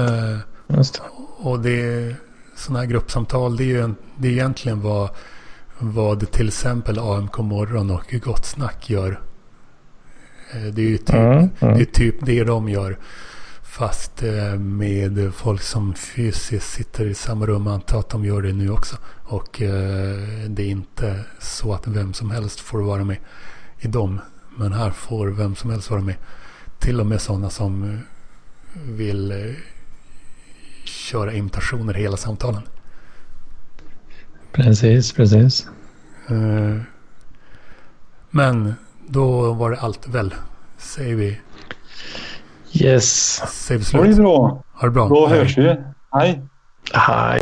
eh, Just det. Och det sådana här gruppsamtal, det är ju en, det är egentligen vad, vad till exempel AMK morgon och Gott Snack gör. Eh, Det är ju typ, Mm, mm. det, är typ det de gör. Fast eh, med folk som fysiskt sitter i samma rum. Antar att de gör det nu också. Och eh, det är inte så att vem som helst får vara med i dem. Men här får vem som helst vara med. Till och med sådana som vill köra imitationer hela samtalen. Precis, precis. Eh, Men då var det allt väl. Säger vi. Yes. Säger vi Det var ju slut. bra. Ha det bra. Då Hej. hörs vi. Hej. Hej.